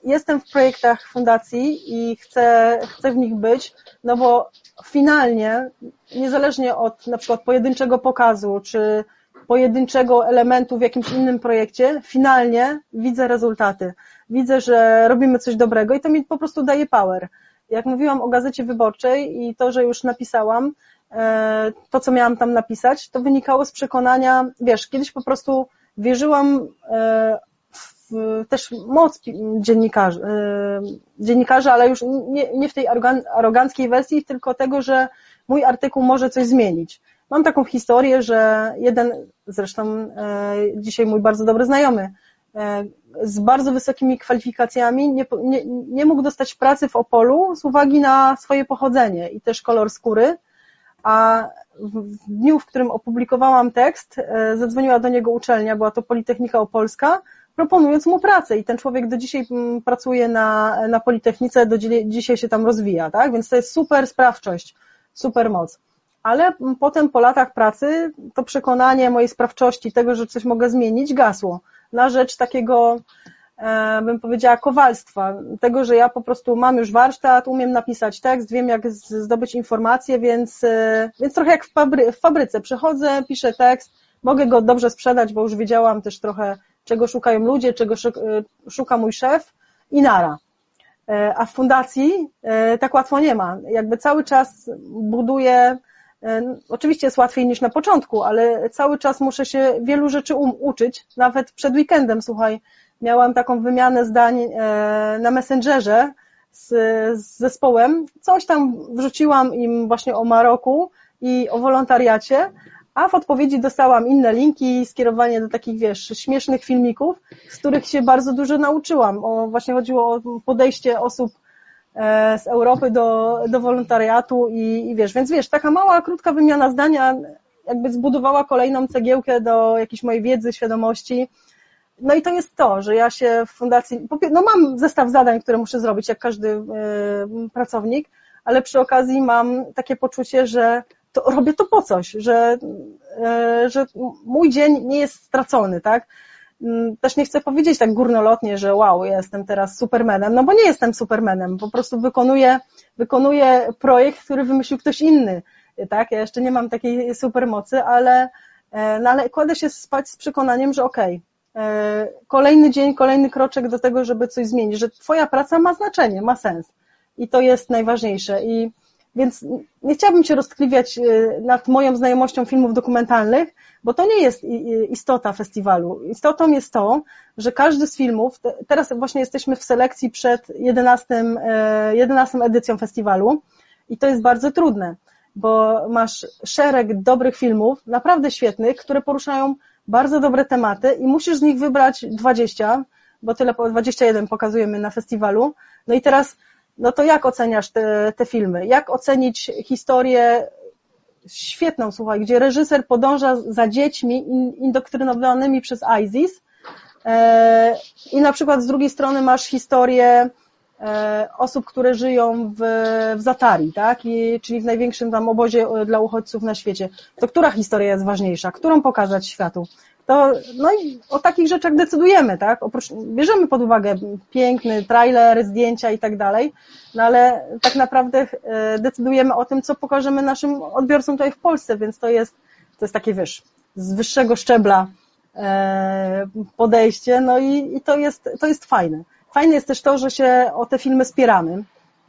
jestem w projektach fundacji i chcę, chcę w nich być, no bo finalnie, niezależnie od na przykład pojedynczego pokazu, czy pojedynczego elementu w jakimś innym projekcie, finalnie widzę rezultaty. Widzę, że robimy coś dobrego i to mi po prostu daje power. Jak mówiłam o gazecie wyborczej i to, że już napisałam, e, to, co miałam tam napisać, to wynikało z przekonania, wiesz, kiedyś po prostu wierzyłam e, w też moc dziennikarzy, e, dziennikarzy ale już nie, nie w tej aroganckiej wersji, tylko tego, że mój artykuł może coś zmienić. Mam taką historię, że jeden, zresztą e, dzisiaj mój bardzo dobry znajomy, e, z bardzo wysokimi kwalifikacjami nie, nie, nie mógł dostać pracy w Opolu z uwagi na swoje pochodzenie i też kolor skóry, a w dniu, w którym opublikowałam tekst, e, zadzwoniła do niego uczelnia, była to Politechnika Opolska, proponując mu pracę. I ten człowiek do dzisiaj mm, pracuje na, na Politechnice, do dzisiaj się tam rozwija, tak? Więc to jest super sprawczość, super moc. Ale potem po latach pracy to przekonanie mojej sprawczości, tego, że coś mogę zmienić, gasło na rzecz takiego, e, bym powiedziała, kowalstwa, tego, że ja po prostu mam już warsztat, umiem napisać tekst, wiem jak zdobyć informacje, więc, e, więc trochę jak w, fabry, w fabryce, przychodzę, piszę tekst, mogę go dobrze sprzedać, bo już wiedziałam też trochę, czego szukają ludzie, czego e, szuka mój szef i nara. A w fundacji tak łatwo nie ma. Jakby cały czas buduję Oczywiście jest łatwiej niż na początku, ale cały czas muszę się wielu rzeczy um, uczyć. Nawet przed weekendem, słuchaj, miałam taką wymianę zdań e, na Messengerze z, z zespołem. Coś tam wrzuciłam im właśnie o Maroku i o wolontariacie, a w odpowiedzi dostałam inne linki, skierowanie do takich, wiesz, śmiesznych filmików, z których się bardzo dużo nauczyłam. O, właśnie chodziło o podejście osób z Europy do, do wolontariatu i, i wiesz, więc wiesz, taka mała, krótka wymiana zdania jakby zbudowała kolejną cegiełkę do jakiejś mojej wiedzy, świadomości. No i to jest to, że ja się w fundacji, no mam zestaw zadań, które muszę zrobić, jak każdy e, pracownik, ale przy okazji mam takie poczucie, że to robię to po coś, że, e, że mój dzień nie jest stracony, tak? Mm, też nie chcę powiedzieć tak górnolotnie, że wow, ja jestem teraz supermenem, no bo nie jestem supermenem, po prostu wykonuję, wykonuję projekt, który wymyślił ktoś inny, tak, ja jeszcze nie mam takiej supermocy, ale, e, no ale kładę się spać z przekonaniem, że okej, okay, e, kolejny dzień, kolejny kroczek do tego, żeby coś zmienić, że twoja praca ma znaczenie, ma sens i to jest najważniejsze i więc nie chciałabym się roztkliwiać e, nad moją znajomością filmów dokumentalnych, bo to nie jest istota festiwalu. Istotą jest to, że każdy z filmów, teraz właśnie jesteśmy w selekcji przed 11, 11 e, edycją festiwalu i to jest bardzo trudne, bo masz szereg dobrych filmów, naprawdę świetnych, które poruszają bardzo dobre tematy i musisz z nich wybrać 20, bo tyle 21 pokazujemy na festiwalu. No i teraz no to jak oceniasz te, te filmy? Jak ocenić historię świetną, słuchaj, gdzie reżyser podąża za dziećmi indoktrynowanymi przez ISIS e, i na przykład z drugiej strony masz historię e, osób, które żyją w, w Zatari, tak? I, czyli w największym tam obozie e, dla uchodźców na świecie. To która historia jest ważniejsza? Którą pokazać światu? To no i o takich rzeczach decydujemy, tak? Oprócz, bierzemy pod uwagę piękny trailer, zdjęcia i tak dalej, no ale tak naprawdę e, decydujemy o tym, co pokażemy naszym odbiorcom tutaj w Polsce, więc to jest, to jest takie, wiesz, z wyższego szczebla e, podejście, no i, i to, jest, to jest fajne. Fajne jest też to, że się o te filmy spieramy,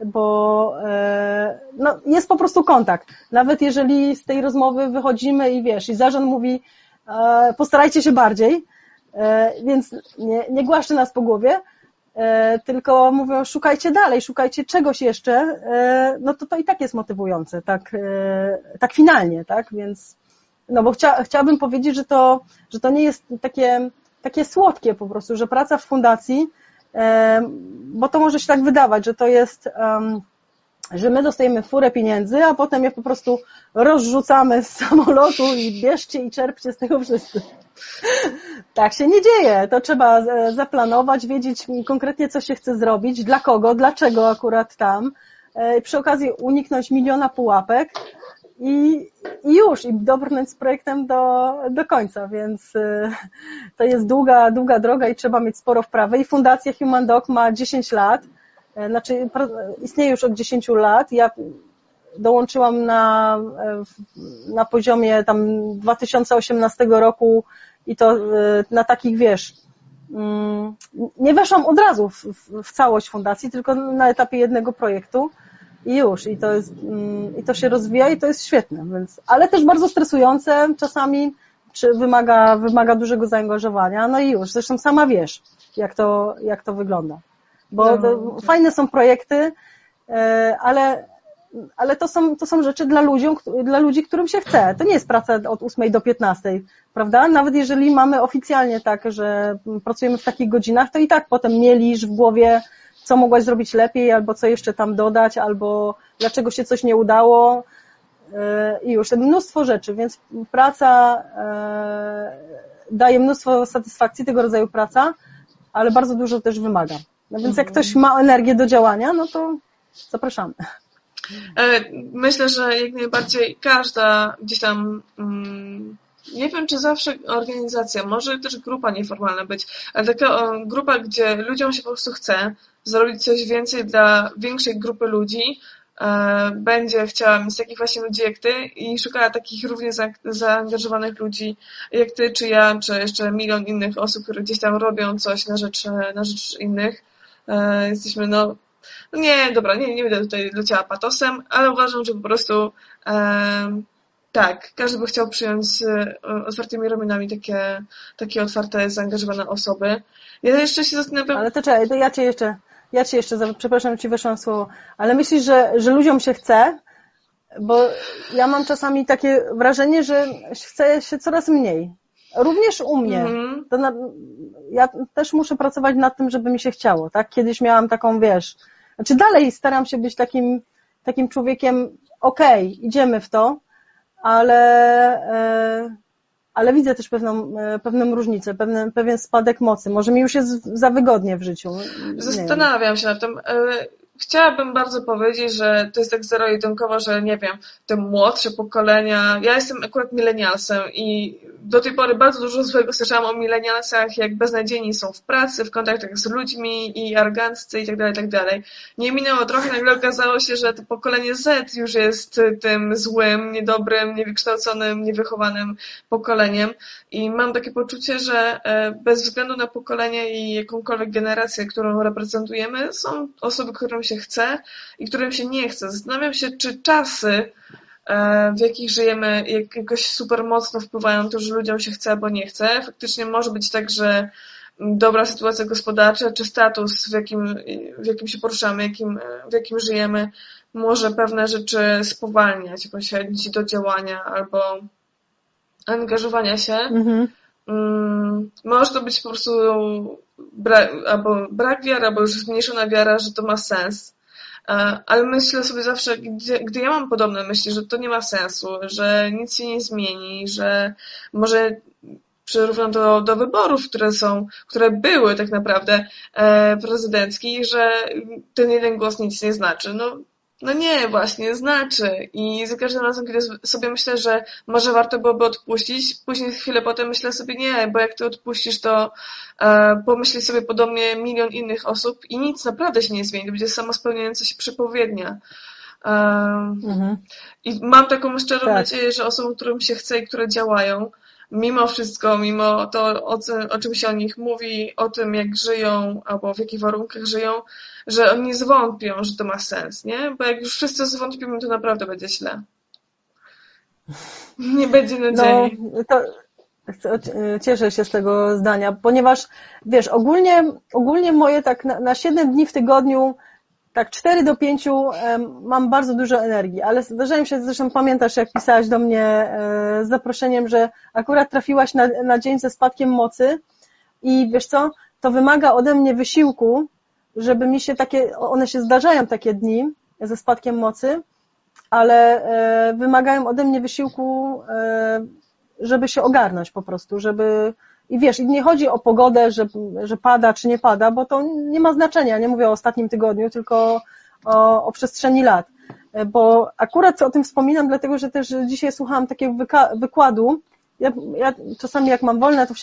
bo e, no, jest po prostu kontakt. Nawet jeżeli z tej rozmowy wychodzimy i wiesz, i zarząd mówi, postarajcie się bardziej, e, więc nie, nie głaszczy nas po głowie, e, tylko mówią, szukajcie dalej, szukajcie czegoś jeszcze, no to to i tak jest motywujące, tak, tak finalnie, tak, więc no bo chcia, chciałabym powiedzieć, że to, że to nie jest takie, takie słodkie po prostu, że praca w fundacji, bo to może się tak wydawać, że to jest, że my dostajemy furę pieniędzy, a potem je po prostu rozrzucamy z samolotu i bierzcie i czerpcie z tego wszyscy. Tak się nie dzieje. To trzeba e, zaplanować, wiedzieć konkretnie, co się chce zrobić, dla kogo, dlaczego akurat tam. E, przy okazji uniknąć miliona pułapek i, i już, i dobrnąć z projektem do, do końca, więc e, to jest długa, długa droga i trzeba mieć sporo wprawy. I Fundacja Human Dog ma 10 lat, znaczy istnieje już od 10 lat. Ja dołączyłam na, na poziomie tam 2018 roku i to na takich, wiesz, mm, nie weszłam od razu w, w całość fundacji, tylko na etapie jednego projektu i już, i to jest, mm, i to się rozwija i to jest świetne, więc, ale też bardzo stresujące czasami, czy wymaga, wymaga dużego zaangażowania, no i już, zresztą sama wiesz, jak to, jak to wygląda, bo no, fajne są projekty, e, ale ale to są, to są rzeczy dla, ludziom, dla ludzi, którym się chce. To nie jest praca od 8 do 15, prawda? Nawet jeżeli mamy oficjalnie tak, że pracujemy w takich godzinach, to i tak potem mielisz w głowie, co mogłaś zrobić lepiej, albo co jeszcze tam dodać, albo dlaczego się coś nie udało e, i już mnóstwo rzeczy, więc praca e, daje mnóstwo satysfakcji, tego rodzaju praca, ale bardzo dużo też wymaga. No więc jak ktoś ma energię do działania, no to zapraszamy. E, myślę, że jak najbardziej każda gdzieś tam, mm, nie wiem czy zawsze organizacja, może też grupa nieformalna być, ale taka grupa, gdzie ludziom się po prostu chce zrobić coś więcej dla większej grupy ludzi, e, będzie chciała mieć takich właśnie ludzi jak ty i szukała takich równie zaangażowanych ludzi jak ty, czy ja, czy jeszcze milion innych osób, które gdzieś tam robią coś na rzecz, na rzecz innych. E, jesteśmy no no nie, dobra, nie, nie będę tutaj leciała patosem, ale uważam, że po prostu e, tak, każdy by chciał przyjąć otwartymi ramionami takie, takie otwarte, zaangażowane osoby. Ja jeszcze się zastanawiam... Ale to czekaj, to ja cię jeszcze, ja cię jeszcze, przepraszam, ci weszłam słowo, ale myślisz, że, że ludziom się chce? Bo ja mam czasami takie wrażenie, że chce się coraz mniej. Również u mnie. -hmm. na, ja też muszę pracować nad tym, żeby mi się chciało, tak? Kiedyś miałam taką, wiesz, znaczy dalej staram się być takim, takim człowiekiem, okej, okay, idziemy w to, ale, e, ale widzę też pewną, e, pewną różnicę, pewien, pewien spadek mocy. Może mi już jest za wygodnie w życiu. Zastanawiam się nad tym. Chciałabym bardzo powiedzieć, że to jest tak zero-jedynkowo, że nie wiem, te młodsze pokolenia, ja jestem akurat milenialsem i do tej pory bardzo dużo złego słyszałam o milenialsach, jak beznadziejni są w pracy, w kontaktach z ludźmi i aroganccy i tak dalej, tak dalej. Nie minęło trochę, nagle okazało się, że to pokolenie Z już jest tym złym, niedobrym, niewykształconym, niewychowanym pokoleniem i mam takie poczucie, że e, bez względu na pokolenie i jakąkolwiek generację, którą reprezentujemy, są osoby, którym się chce i którym się nie chce. Zastanawiam się, czy czasy, e, w jakich żyjemy, jakoś super mocno wpływają na to, że ludziom się chce albo nie chce. Faktycznie może być tak, że dobra sytuacja gospodarcza, czy status, w jakim, w jakim się poruszamy, jakim, w jakim żyjemy, może pewne rzeczy spowalniać, pośrednić do działania albo angażowania się. Mhm. Mm, może to być po prostu brak, albo brak wiary, albo już zmniejszona wiara, że to ma sens. E, ale myślę sobie zawsze, gdy, gdy ja mam podobne myśli, że to nie ma sensu, że nic się nie zmieni, że może przyrównam to do wyborów, które są, które były tak naprawdę e, prezydenckich, że ten jeden głos nic nie znaczy. No, no nie, właśnie, znaczy. I za każdym razem, kiedy sobie myślę, że może warto byłoby odpuścić, później chwilę potem myślę sobie nie, bo jak ty odpuścisz, to e, pomyśli sobie podobnie milion innych osób i nic naprawdę się nie zmieni. To będzie sama spełniająca się przepowiednia. E, mhm. I mam taką szczerą tak. nadzieję, że osobom, którym się chce i które działają, mimo wszystko, mimo to, o, o czym się o nich mówi, o tym, jak żyją albo w jakich warunkach żyją, że oni zwątpią, że to ma sens, nie? Bo jak już wszyscy zwątpimy, to naprawdę będzie źle. Nie będzie nadziei. No, to cieszę się z tego zdania, ponieważ wiesz, ogólnie, ogólnie moje tak na, na 7 dni w tygodniu tak 4 do 5 mam bardzo dużo energii, ale zdarzają się, zresztą pamiętasz, jak pisałaś do mnie e, z zaproszeniem, że akurat trafiłaś na, na dzień ze spadkiem mocy i wiesz co, to wymaga ode mnie wysiłku, żeby mi się takie, one się zdarzają takie dni ze spadkiem mocy, ale e, wymagają ode mnie wysiłku, e, żeby się ogarnąć po prostu, żeby i wiesz, nie chodzi o pogodę, że, że pada czy nie pada, bo to nie ma znaczenia, nie mówię o ostatnim tygodniu, tylko o, o przestrzeni lat. Bo akurat o tym wspominam, dlatego że też dzisiaj słuchałam takiego wykładu. Ja, ja czasami jak mam wolne, to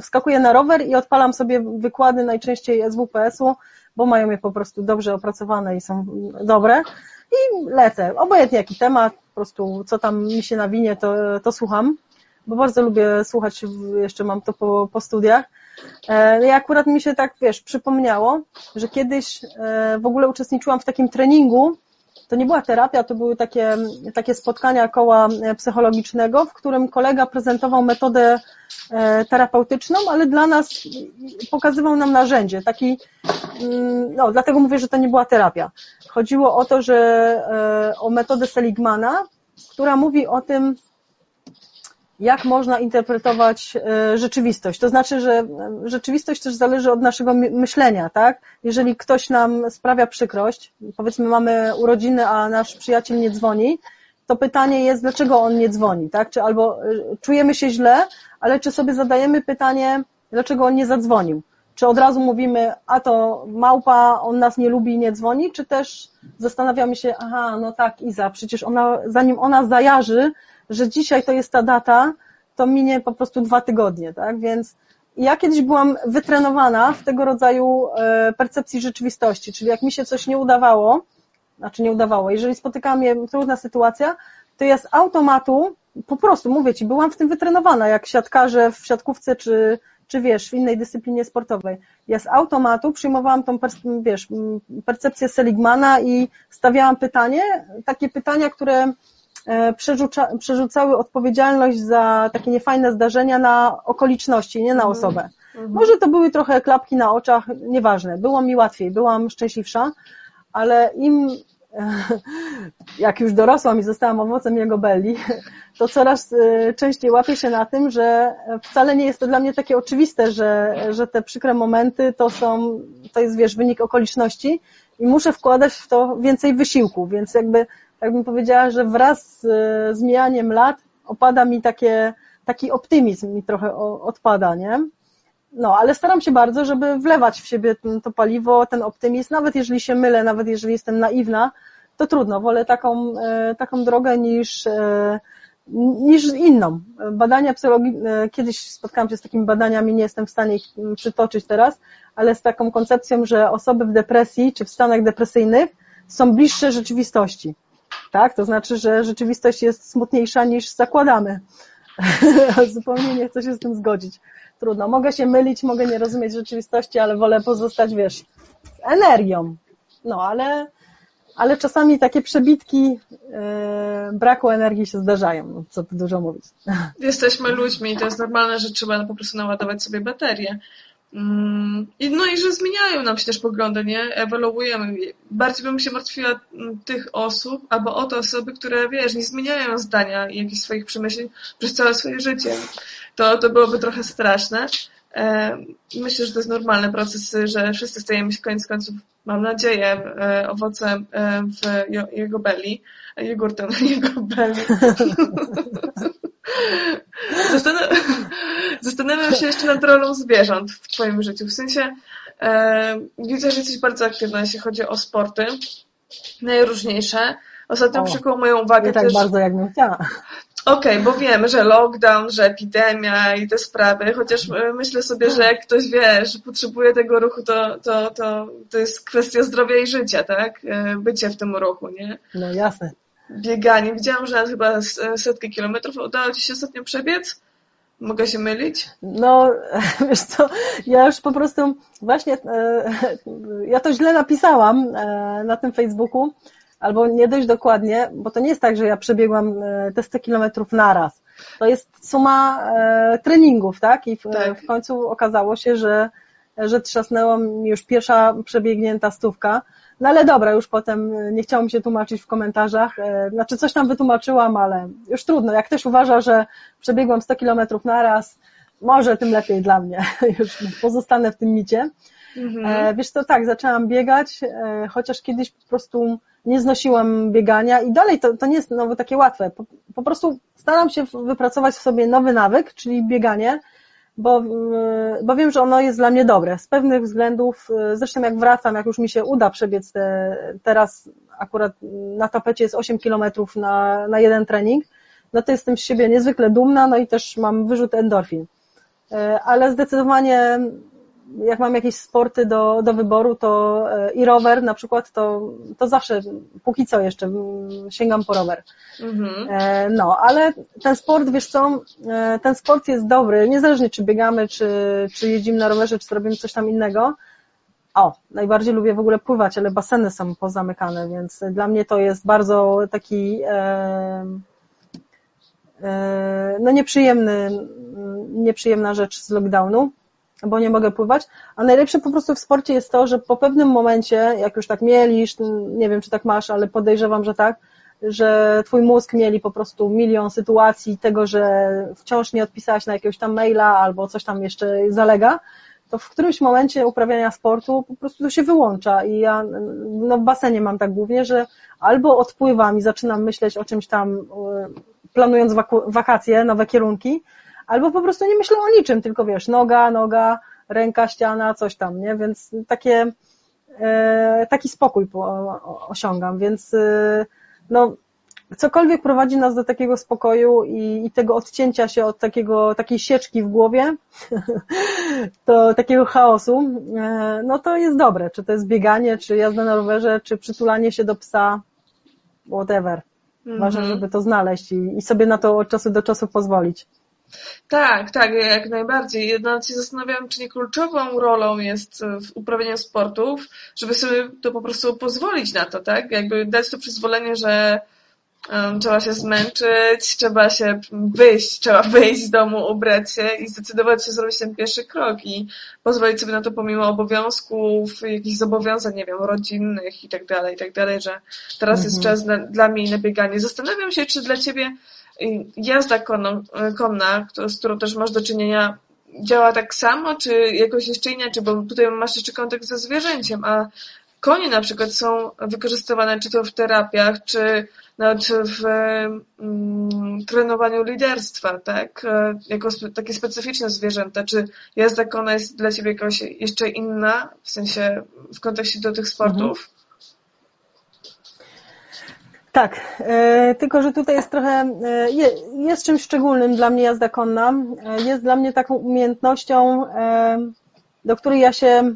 wskakuję na rower i odpalam sobie wykłady najczęściej SWPS-u, bo mają je po prostu dobrze opracowane i są dobre. I lecę. Obojętnie jaki temat, po prostu co tam mi się nawinie, to, to słucham bo bardzo lubię słuchać, jeszcze mam to po, po studiach. E, I akurat mi się tak, wiesz, przypomniało, że kiedyś e, w ogóle uczestniczyłam w takim treningu, to nie była terapia, to były takie, takie spotkania koła psychologicznego, w którym kolega prezentował metodę e, terapeutyczną, ale dla nas pokazywał nam narzędzie, taki, mm, no, dlatego mówię, że to nie była terapia. Chodziło o to, że o metodę Seligmana, która mówi o tym, jak można interpretować e, rzeczywistość. To znaczy, że rzeczywistość też zależy od naszego myślenia, tak? Jeżeli ktoś nam sprawia przykrość, powiedzmy mamy urodziny, a nasz przyjaciel nie dzwoni, to pytanie jest, dlaczego on nie dzwoni, tak? Czy albo e, czujemy się źle, ale czy sobie zadajemy pytanie, dlaczego on nie zadzwonił? Czy od razu mówimy, a to małpa, on nas nie lubi i nie dzwoni, czy też zastanawiamy się, aha, no tak, Iza, przecież ona, zanim ona zajarzy, że dzisiaj to jest ta data, to minie po prostu dwa tygodnie, tak? Więc ja kiedyś byłam wytrenowana w tego rodzaju e, percepcji rzeczywistości, czyli jak mi się coś nie udawało, znaczy nie udawało, jeżeli spotykała mnie trudna sytuacja, to ja z automatu, po prostu mówię Ci, byłam w tym wytrenowana, jak siatkarze w siatkówce czy, czy wiesz, w innej dyscyplinie sportowej. Ja z automatu przyjmowałam tą, wiesz, percepcję Seligmana i stawiałam pytanie, takie pytania, które przerzuca, przerzucały odpowiedzialność za takie niefajne zdarzenia na okoliczności, nie na mhm. osobę. Mhm. Może to były trochę klapki na oczach, nieważne. Było mi łatwiej, byłam szczęśliwsza, ale im jak już dorosłam i zostałam owocem jego belli, to coraz e, częściej łapię się na tym, że wcale nie jest to dla mnie takie oczywiste, że, że te przykre momenty to są, to jest wiesz, wynik okoliczności i muszę wkładać w to więcej wysiłku, więc jakby tak bym powiedziała, że wraz z, z mijaniem lat opada mi takie, taki optymizm mi trochę odpada, nie? No, ale staram się bardzo, żeby wlewać w siebie to paliwo, ten optymizm, nawet jeżeli się mylę, nawet jeżeli jestem naiwna, to trudno, wolę taką, e, taką drogę niż, e, niż inną. Badania psychologiczne, kiedyś spotkałam się z takimi badaniami, nie jestem w stanie ich przytoczyć teraz, ale z taką koncepcją, że osoby w depresji czy w stanach depresyjnych są bliższe rzeczywistości tak? To znaczy, że rzeczywistość jest smutniejsza niż zakładamy. Zupełnie nie chcę się z tym zgodzić. Trudno. Mogę się mylić, mogę nie rozumieć rzeczywistości, ale wolę pozostać, wiesz, energią. No, ale, ale czasami takie przebitki yy, braku energii się zdarzają, no, co tu dużo mówić. Jesteśmy ludźmi i to jest normalne, że trzeba po prostu naładować sobie baterię. Mm, no i że zmieniają nam się też poglądy, nie? Ewoluujemy. Bardziej bym się martwiła mm, tych osób, albo o te osoby, które, wiesz, nie zmieniają zdania i jakichś swoich przemyśleń przez całe swoje życie. To, to byłoby trochę straszne. E, myślę, że to jest normalny proces, że wszyscy stajemy się koniec końców, mam nadzieję, e, owocem e, w jego belli, jogurtem jego belli. Zastanawiam się jeszcze nad rolą zwierząt w Twoim życiu. W sensie e, widzę, że jesteś bardzo aktywna, jeśli chodzi o sporty. Najróżniejsze. Ostatnio przykuło moją uwagę nie tak też... bardzo, jakbym chciała. Okej, okay, bo wiemy, że lockdown, że epidemia i te sprawy, chociaż e, myślę sobie, że jak ktoś wie, że potrzebuje tego ruchu, to, to, to, to jest kwestia zdrowia i życia, tak? E, bycie w tym ruchu, nie? No jasne bieganie. Widziałam, że chyba setki kilometrów udało Ci się ostatnio przebiec. Mogę się mylić? No, wiesz co, ja już po prostu właśnie, e, ja to źle napisałam e, na tym Facebooku, albo nie dość dokładnie, bo to nie jest tak, że ja przebiegłam e, te 100 kilometrów naraz. To jest suma treningów, tak? I w, tak. w końcu okazało się, że, że trzasnęła mi już pierwsza przebiegnięta stówka No ale dobra, już potem nie chciało mi się tłumaczyć w komentarzach. Znaczy coś tam wytłumaczyłam, ale już trudno. Jak ktoś uważa, że przebiegłam 100 kilometrów na raz, może tym lepiej dla mnie. Już pozostanę w tym micie. Mhm. Wiesz to tak, zaczęłam biegać, chociaż kiedyś po prostu nie znosiłam biegania i dalej to, to nie jest znowu takie łatwe. Po, po prostu staram się wypracować w sobie nowy nawyk, czyli bieganie, bo, bo wiem, że ono jest dla mnie dobre. Z pewnych względów, zresztą jak wracam, jak już mi się uda przebiec te, teraz akurat na tapecie jest 8 kilometrów na, na jeden trening, no to jestem z siebie niezwykle dumna, no i też mam wyrzut endorfin. E, ale zdecydowanie jak mam jakieś sporty do, do wyboru, to e, i rower na przykład, to, to zawsze, póki co jeszcze, mm, sięgam po rower. Mhm. E, no, ale ten sport, wiesz co, e, ten sport jest dobry, niezależnie czy biegamy, czy, czy jeździmy na rowerze, czy robimy coś tam innego. O, najbardziej lubię w ogóle pływać, ale baseny są pozamykane, więc dla mnie to jest bardzo taki e, no nieprzyjemny, nieprzyjemna rzecz z lockdownu bo nie mogę pływać, a najlepsze po prostu w sporcie jest to, że po pewnym momencie, jak już tak mielisz, nie wiem czy tak masz, ale podejrzewam, że tak, że twój mózg mieli po prostu milion sytuacji tego, że wciąż nie odpisałaś na jakiegoś tam maila albo coś tam jeszcze zalega, to w którymś momencie uprawiania sportu po prostu to się wyłącza i ja no w basenie mam tak głównie, że albo odpływam i zaczynam myśleć o czymś tam, e, planując wakacje, nowe kierunki, albo po prostu nie myślę o niczym, tylko wiesz, noga, noga, ręka, ściana, coś tam, nie? Więc takie, e, taki spokój osiągam, więc e, no, cokolwiek prowadzi nas do takiego spokoju i, i, tego odcięcia się od takiego, takiej sieczki w głowie, to takiego chaosu, e, no to jest dobre. Czy to jest bieganie, czy jazda na rowerze, czy przytulanie się do psa, whatever. Ważne, mhm. żeby to znaleźć i, i sobie na to od czasu do czasu pozwolić. Tak, tak, jak najbardziej. Jednak się zastanawiam, czy nie kluczową rolą jest w uprawianiu sportów, żeby sobie to po prostu pozwolić na to, tak? Jakby dać to przyzwolenie, że um, trzeba się zmęczyć, trzeba się wyjść, trzeba wyjść z domu, ubrać się i zdecydować się zrobić ten pierwszy krok i pozwolić sobie na to pomimo obowiązków, jakichś zobowiązań, nie wiem, rodzinnych i tak dalej, i tak dalej, że teraz mhm. jest czas dla, dla mnie na bieganie. Zastanawiam się, czy dla Ciebie jazda konną, konna, z którą też masz do czynienia, działa tak samo, czy jakoś jeszcze inaczej, bo tutaj masz jeszcze kontakt ze zwierzęciem, a konie na przykład są wykorzystywane czy to w terapiach, czy nawet w mm, trenowaniu liderstwa, tak? Jako spe, takie specyficzne zwierzęta. Czy jazda konna jest dla Ciebie jakoś jeszcze inna, w sensie w kontekście do tych sportów? Tak, e, tylko że tutaj jest trochę, e, jest czymś szczególnym dla mnie jazda konna. E, jest dla mnie taką umiejętnością, do której ja się,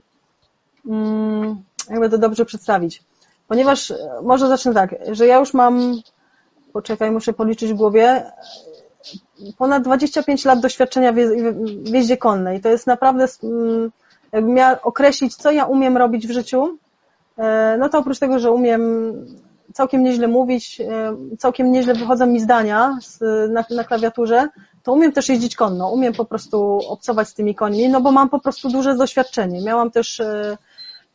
mm, jakby to dobrze przedstawić. Ponieważ, może zacznę tak, że ja już mam, poczekaj, muszę policzyć w głowie, ponad 25 lat doświadczenia w jeździe konnej. To jest naprawdę, mm, jakbym miała określić, co ja umiem robić w życiu, no to oprócz tego, że umiem całkiem nieźle mówić, e, całkiem nieźle wychodzą mi zdania na, na klawiaturze, to umiem też jeździć konno, umiem po prostu obcować z tymi końmi, no bo mam po prostu duże doświadczenie. Miałam też e,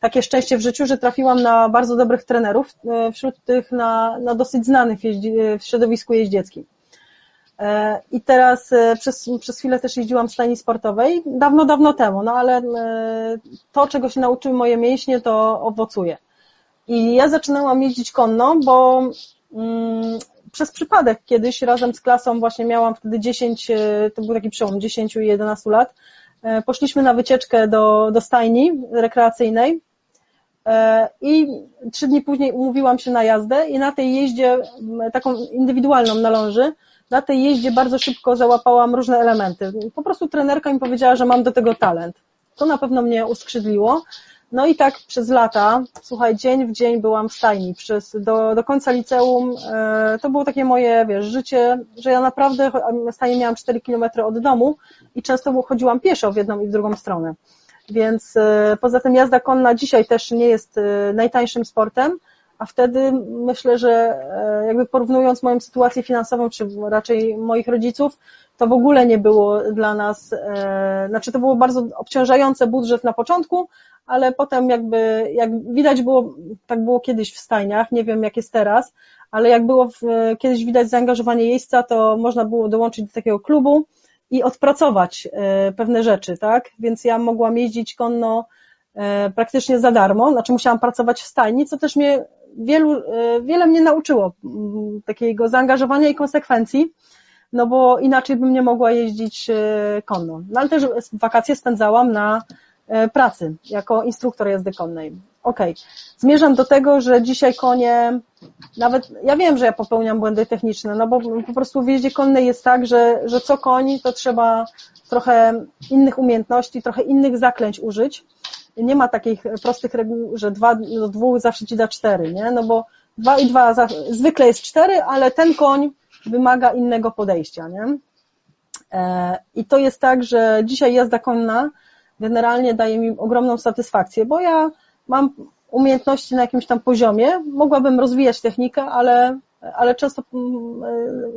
takie szczęście w życiu, że trafiłam na bardzo dobrych trenerów, e, wśród tych na, na dosyć znanych jeździ, w środowisku jeździeckim. I teraz przez, przez chwilę też jeździłam w stajni sportowej, dawno, dawno temu, no ale to, czego się nauczyły moje mięśnie, to owocuje. I ja zaczynałam jeździć konno, bo mm, przez przypadek kiedyś razem z klasą właśnie miałam wtedy 10, e, to był taki przełom 10 i 11 lat, e, poszliśmy na wycieczkę do, do stajni rekreacyjnej e, i trzy dni później umówiłam się na jazdę i na tej jeździe, taką indywidualną na ląży, na tej jeździe bardzo szybko załapałam różne elementy. Po prostu trenerka mi powiedziała, że mam do tego talent. To na pewno mnie uskrzydliło. No i tak przez lata, słuchaj, dzień w dzień byłam w stajni. Przez, do, do końca liceum e, to było takie moje, wiesz, życie, że ja naprawdę stajni miałam 4 kilometry od domu i często chodziłam pieszo w jedną i w drugą stronę. Więc e, poza tym jazda konna dzisiaj też nie jest e, najtańszym sportem, a wtedy myślę, że e, jakby porównując moją sytuację finansową, czy raczej moich rodziców, to w ogóle nie było dla nas, e, znaczy to było bardzo obciążające budżet na początku, ale potem jakby, jak widać było, tak było kiedyś w stajniach, nie wiem jak jest teraz, ale jak było w, kiedyś widać zaangażowanie jeźdźca, to można było dołączyć do takiego klubu i odpracować e, pewne rzeczy, tak? Więc ja mogłam jeździć konno praktycznie za darmo, znaczy musiałam pracować w stajni, co też mnie wielu, e, wiele mnie nauczyło takiego zaangażowania i konsekwencji, no bo inaczej bym nie mogła jeździć konno. No ale też wakacje spędzałam na pracy jako instruktor jazdy konnej. Okej. Okay. Zmierzam do tego, że dzisiaj konie, nawet ja wiem, że ja popełniam błędy techniczne, no bo po prostu w jeździe konnej jest tak, że, że co koń, to trzeba trochę innych umiejętności, trochę innych zaklęć użyć. Nie ma takich prostych reguł, że dwa do dwóch zawsze ci da cztery, nie? No bo dwa i dwa zwykle jest cztery, ale ten koń wymaga innego podejścia, nie? E, I to jest tak, że dzisiaj jazda konna generalnie daje mi ogromną satysfakcję, bo ja mam umiejętności na jakimś tam poziomie, mogłabym rozwijać technikę, ale, ale często mm,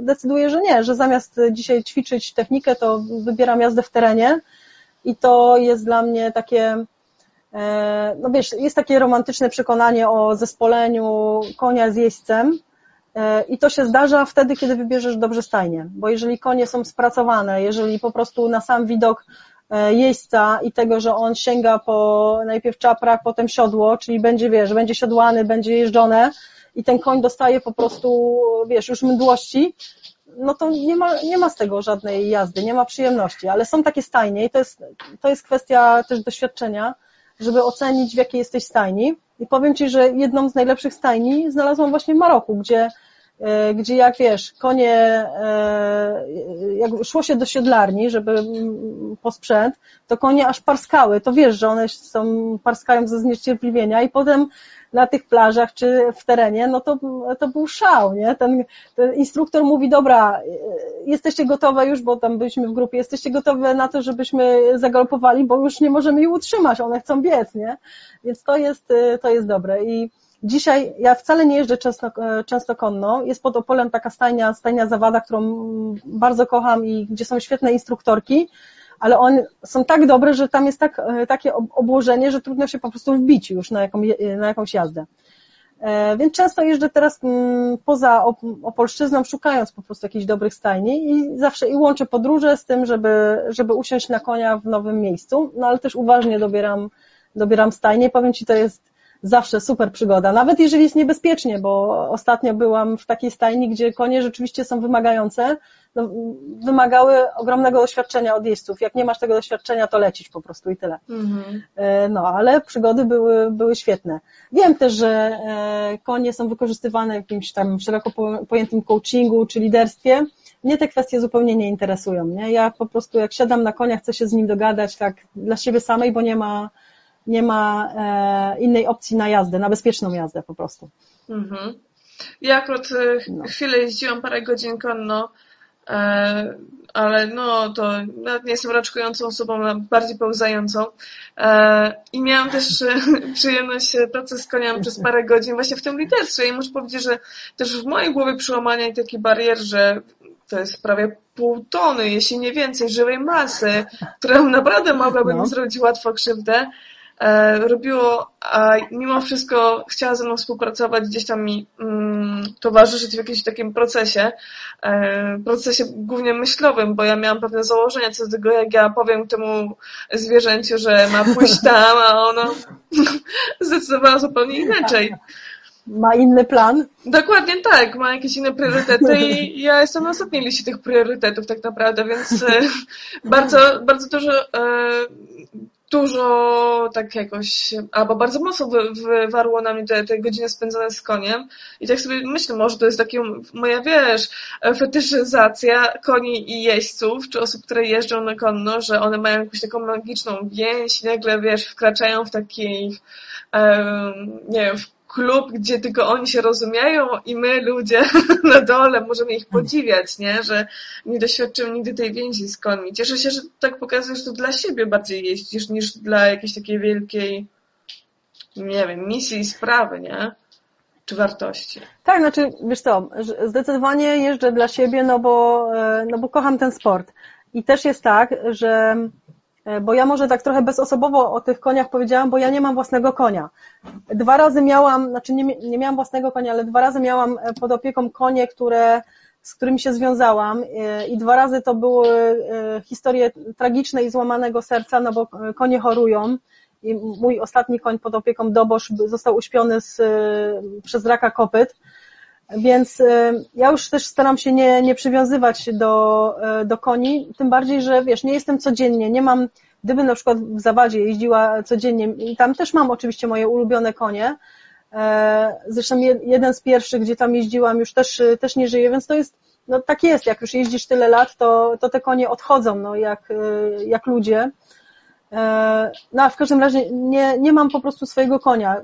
decyduję, że nie, że zamiast dzisiaj ćwiczyć technikę, to wybieram jazdę w terenie i to jest dla mnie takie, e, no wiesz, jest takie romantyczne przekonanie o zespoleniu konia z jeźdźcem, e, i to się zdarza wtedy, kiedy wybierzesz dobrze stajnie, bo jeżeli konie są spracowane, jeżeli po prostu na sam widok E, jeźdźca i tego, że on sięga po najpierw czaprak, potem siodło, czyli będzie, wiesz, będzie siodłany, będzie jeżdżone i ten koń dostaje po prostu, wiesz, już mdłości, no to nie ma, nie ma z tego żadnej jazdy, nie ma przyjemności, ale są takie stajnie i to jest, to jest kwestia też doświadczenia, żeby ocenić w jakiej jesteś stajni. I powiem Ci, że jedną z najlepszych stajni znalazłam właśnie w Maroku, gdzie gdzie jak wiesz, konie, e, jak szło się do siedlarni, żeby mm, po sprzęt, to konie aż parskały, to wiesz, że one są, parskają ze zniecierpliwienia i potem na tych plażach czy w terenie, no to, to był szał, nie? Ten, ten instruktor mówi, dobra, e, jesteście gotowe już, bo tam byliśmy w grupie, jesteście gotowe na to, żebyśmy zagalopowali, bo już nie możemy ich utrzymać, one chcą biec, nie? Więc to jest, to jest dobre i Dzisiaj ja wcale nie jeżdżę często, e, często konno. Jest pod Opolem taka stajnia, stajnia Zawada, którą bardzo kocham i gdzie są świetne instruktorki, ale one są tak dobre, że tam jest tak, e, takie obłożenie, że trudno się po prostu wbić już na, jaką, na jakąś jazdę. E, więc często jeżdżę teraz poza Opolszczyzną, szukając po prostu jakichś dobrych stajni i zawsze i łączę podróże z tym, żeby, żeby usiąść na konia w nowym miejscu, no ale też uważnie dobieram, dobieram stajnie. Powiem Ci, to jest zawsze super przygoda, nawet jeżeli jest niebezpiecznie, bo ostatnio byłam w takiej stajni, gdzie konie rzeczywiście są wymagające, no, wymagały ogromnego doświadczenia od jeźdźców. Jak nie masz tego doświadczenia, to lecić po prostu i tyle. Mhm. E, no, ale przygody były, były świetne. Wiem też, że e, konie są wykorzystywane w jakimś tam szeroko pojętym coachingu czy liderstwie. Mnie te kwestie zupełnie nie interesują. Nie? Ja po prostu jak siadam na konia, chcę się z nim dogadać tak dla siebie samej, bo nie ma nie ma e, innej opcji na jazdę, na bezpieczną jazdę po prostu. Mhm. Ja akurat e, no. chwilę jeździłam, parę godzin konno, e, ale no to nawet nie jestem raczkującą osobą, bardziej pełzającą. I miałam też przyjemność pracy z koniami przez parę godzin właśnie w tym liderstwie i muszę powiedzieć, że też w mojej głowie przełamania taki barier, że to jest prawie pół tony, jeśli nie więcej, żywej masy, która naprawdę mogłaby no. zrobić łatwo krzywdę. E, robiło, a mimo wszystko chciała ze mną współpracować, gdzieś tam mi mm, towarzyszyć w jakimś takim procesie, e, procesie głównie myślowym, bo ja miałam pewne założenia co do tego, jak ja powiem temu zwierzęciu, że ma pójść tam, a ono zdecydowało zupełnie inaczej. Ma inny plan? Dokładnie tak, ma jakieś inne priorytety i ja jestem na ostatniej liście tych priorytetów tak naprawdę, więc e, bardzo, bardzo dużo dużo tak jakoś, albo bardzo mocno wywarło na mnie te, te godziny spędzone z koniem. I tak sobie myślę, może to jest taka moja, wiesz, fetyszyzacja koni i jeźdźców, czy osób, które jeżdżą na konno, że one mają jakąś taką magiczną więź i nagle, wiesz, wkraczają w takich, um, nie wiem, klub, gdzie tylko oni się rozumieją i my, ludzie na dole, możemy ich podziwiać, nie? że nie doświadczymy nigdy tej więzi z konmi. Cieszę się, że tak pokazujesz, to dla siebie bardziej jeździsz niż dla jakiejś takiej wielkiej, nie wiem, misji i sprawy, nie? czy wartości? Tak, znaczy, wiesz co, zdecydowanie jeżdżę dla siebie, no bo, e, no bo kocham ten sport. I też jest tak, że bo ja może tak trochę bezosobowo o tych koniach powiedziałam, bo ja nie mam własnego konia. Dwa razy miałam, znaczy nie, nie miałam własnego konia, ale dwa razy miałam e, pod opieką konie, które, z którymi się związałam i dwa razy to były historie tragiczne i złamanego serca, no bo konie chorują i mój ostatni koń pod opieką Dobosz został uśpiony z, przez raka kopyt, więc y, ja już też staram się nie, nie przywiązywać do, y, do koni, tym bardziej, że wiesz, nie jestem codziennie, nie mam, gdybym na przykład w Zawadzie jeździła codziennie i tam też mam oczywiście moje ulubione konie, e, zresztą jeden z pierwszych, gdzie tam jeździłam już też, też nie żyje, więc to jest, no tak jest, jak już jeździsz tyle lat, to, to te konie odchodzą, no jak, y, jak ludzie, no a w każdym razie nie, nie mam po prostu swojego konia.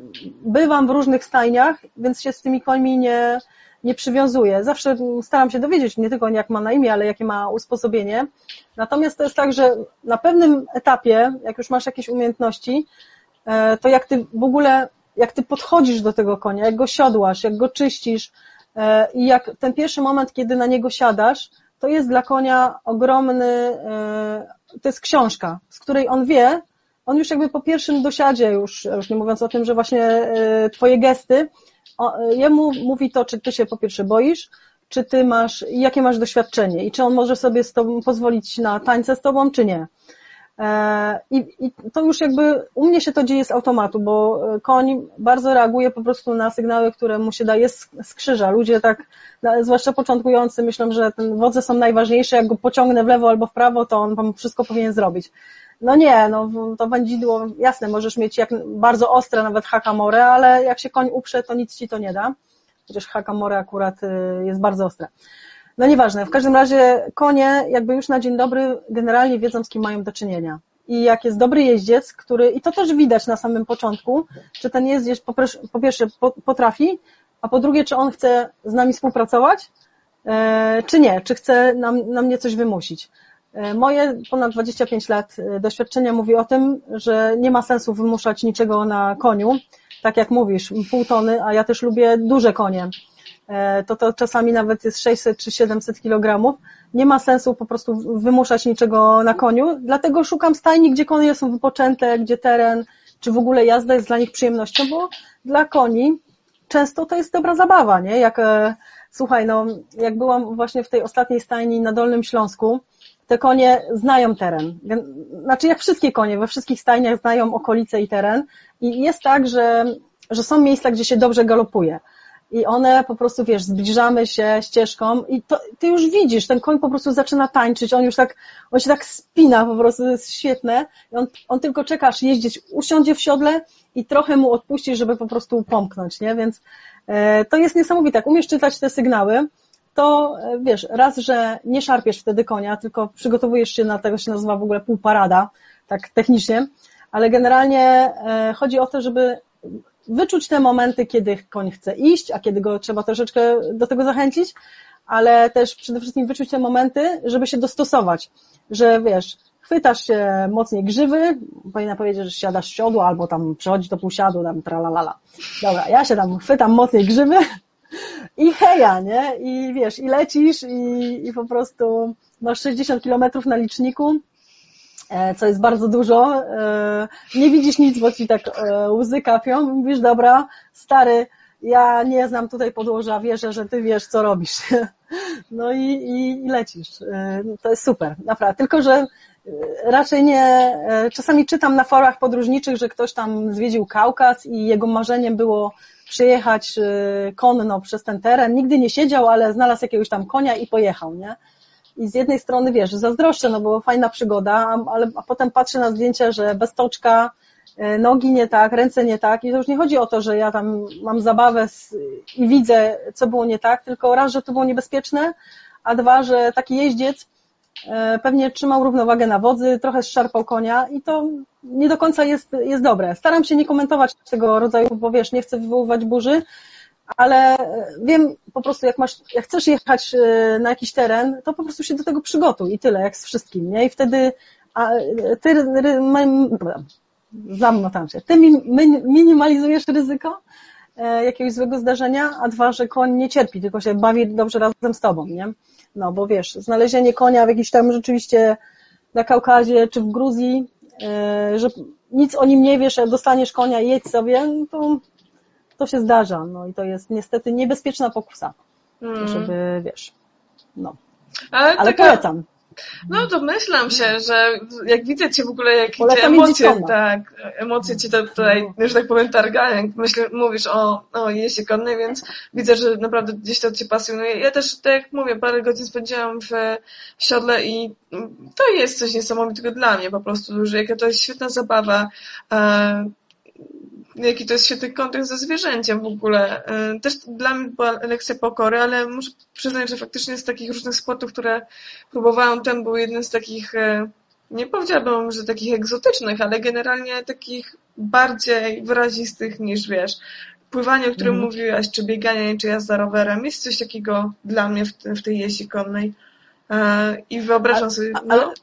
Bywam w różnych stajniach, więc się z tymi końmi nie, nie przywiązuję. Zawsze staram się dowiedzieć nie tylko jak ma na imię, ale jakie ma usposobienie. Natomiast to jest tak, że na pewnym etapie, jak już masz jakieś umiejętności, e, to jak ty w ogóle, jak ty podchodzisz do tego konia, jak go siodłasz, jak go czyścisz e, i jak ten pierwszy moment, kiedy na niego siadasz, to jest dla konia ogromny, to jest książka, z której on wie, on już jakby po pierwszym dosiadzie, już, już nie mówiąc o tym, że właśnie e, twoje gesty, jemu mówi to, czy ty się po pierwsze boisz, czy ty masz, jakie masz doświadczenie i czy on może sobie z tobą pozwolić na tańce z tobą, czy nie. E, I, I, to już jakby u mnie się to dzieje z automatu, bo e, koń bardzo reaguje po prostu na sygnały, które mu się daje z, krzyża. Ludzie tak, zwłaszcza początkujący, myślą, że ten wodze są najważniejsze, jak go pociągnę w lewo albo w prawo, to on wszystko powinien zrobić. No nie, no to wędzidło, jasne, możesz mieć jak bardzo ostre nawet hakamore, ale jak się koń uprze, to nic ci to nie da. Chociaż hakamore akurat y, jest bardzo ostre. No nieważne, w każdym razie konie jakby już na dzień dobry generalnie wiedzą, z kim mają do czynienia. I jak jest dobry jeździec, który, i to też widać na samym początku, czy ten jeździec po, pierwsze potrafi, a po drugie, czy on chce z nami współpracować, e, czy nie, czy chce nam, na mnie coś wymusić. E, moje ponad 25 lat e, doświadczenia mówi o tym, że nie ma sensu wymuszać niczego na koniu. Tak jak mówisz, pół tony, a ja też lubię duże konie. E, to to czasami nawet jest 600 czy 700 kg. Nie ma sensu po prostu wymuszać niczego na koniu, dlatego szukam stajni, gdzie konie są wypoczęte, gdzie teren, czy w ogóle jazda jest dla nich przyjemnością, bo dla koni często to jest dobra zabawa, nie? Jak, e, słuchaj, no, jak byłam właśnie w tej ostatniej stajni na Dolnym Śląsku, te konie znają teren. Znaczy, jak wszystkie konie, we wszystkich stajniach znają okolice i teren i jest tak, że, że są miejsca, gdzie się dobrze galopuje i one po prostu, wiesz, zbliżamy się ścieżką i to, ty już widzisz, ten koń po prostu zaczyna tańczyć, on już tak, on się tak spina po prostu, to jest świetne. I on, on tylko czeka, aż jeździć, usiądzie w siodle i trochę mu odpuści, żeby po prostu pomknąć, nie? Więc e, to jest niesamowite. Jak umiesz czytać te sygnały, to e, wiesz, raz, że nie szarpiesz wtedy konia, tylko przygotowujesz się na tego, się nazywa w ogóle półparada, tak technicznie, ale generalnie e, chodzi o to, żeby wyczuć te momenty, kiedy koń chce iść, a kiedy go trzeba troszeczkę do tego zachęcić, ale też przede wszystkim wyczuć te momenty, żeby się dostosować, że wiesz, chwytasz się mocniej grzywy, powinna powiedzieć, że siadasz w siodło albo tam przechodzi do półsiadu, tam tralalala. Dobra, ja się tam chwytam mocniej grzywy i heja, nie? I wiesz, i lecisz i, i po prostu masz 60 kilometrów na liczniku co jest bardzo dużo. E, nie widzisz nic, bo ci tak e, łzy kapią. Mówisz, dobra, stary, ja nie znam tutaj podłoża, wierzę, że ty wiesz, co robisz. No i, i, i lecisz. To jest super, naprawdę. Tylko, że raczej nie, czasami czytam na forach podróżniczych, że ktoś tam zwiedził Kaukaz i jego marzeniem było przyjechać konno przez ten teren. Nigdy nie siedział, ale znalazł jakiegoś tam konia i pojechał, nie? I z jednej strony wiesz, zazdroszczę, no bo fajna przygoda, ale a potem patrzę na zdjęcia, że bez toczka, e, nogi nie tak, ręce nie tak i to już nie chodzi o to, że ja tam mam zabawę i widzę, co było nie tak, tylko raz, że to było niebezpieczne, a dwa, że taki jeździec e, pewnie trzymał równowagę na wodzy, trochę szarpał konia i to nie do końca jest, jest dobre. Staram się nie komentować tego rodzaju, bo wiesz, nie chcę wywoływać burzy, ale wiem po prostu, jak masz, jak chcesz jechać e, na jakiś teren, to po prostu się do tego przygotuj i tyle, jak z wszystkim, nie? I wtedy a, ty, zamknąłem się, ty minimalizujesz ryzyko e, jakiegoś złego zdarzenia, a dwa, że koń nie cierpi, tylko się bawi dobrze razem z tobą, nie? No bo wiesz, znalezienie konia w jakiś tam rzeczywiście na Kaukazie czy w Gruzji, e, że nic o nim nie wiesz, dostaniesz konia i jedź sobie, no to, to się zdarza. No i to jest niestety niebezpieczna pokusa, mm. żeby, wiesz, no. Ale, Ale taka... polecam. No domyślam się, że jak widzę Cię w ogóle, jak te emocje, tak, emocje Cię tutaj, no. że tak powiem, targają, myślę, mówisz o, o jeździe konnej, więc widzę, że naprawdę gdzieś to Cię pasjonuje. Ja też, tak jak mówię, parę godzin spędziłam w, w siodle i to jest coś niesamowitego dla mnie po prostu, że jaka to jest świetna zabawa, e, jaki to jest świetny kontakt ze zwierzęciem w ogóle. E, też dla mnie była lekcja pokory, ale muszę przyznać, że faktycznie z takich różnych sportów, które próbowałam, ten był jeden z takich, e, nie powiedziałabym, że takich egzotycznych, ale generalnie takich bardziej wyrazistych niż, wiesz, pływanie, o którym mm. mówiłaś, czy bieganie, czy jazda rowerem. Jest coś takiego dla mnie w, w tej jeździ konnej. E, I wyobrażam a, sobie... No,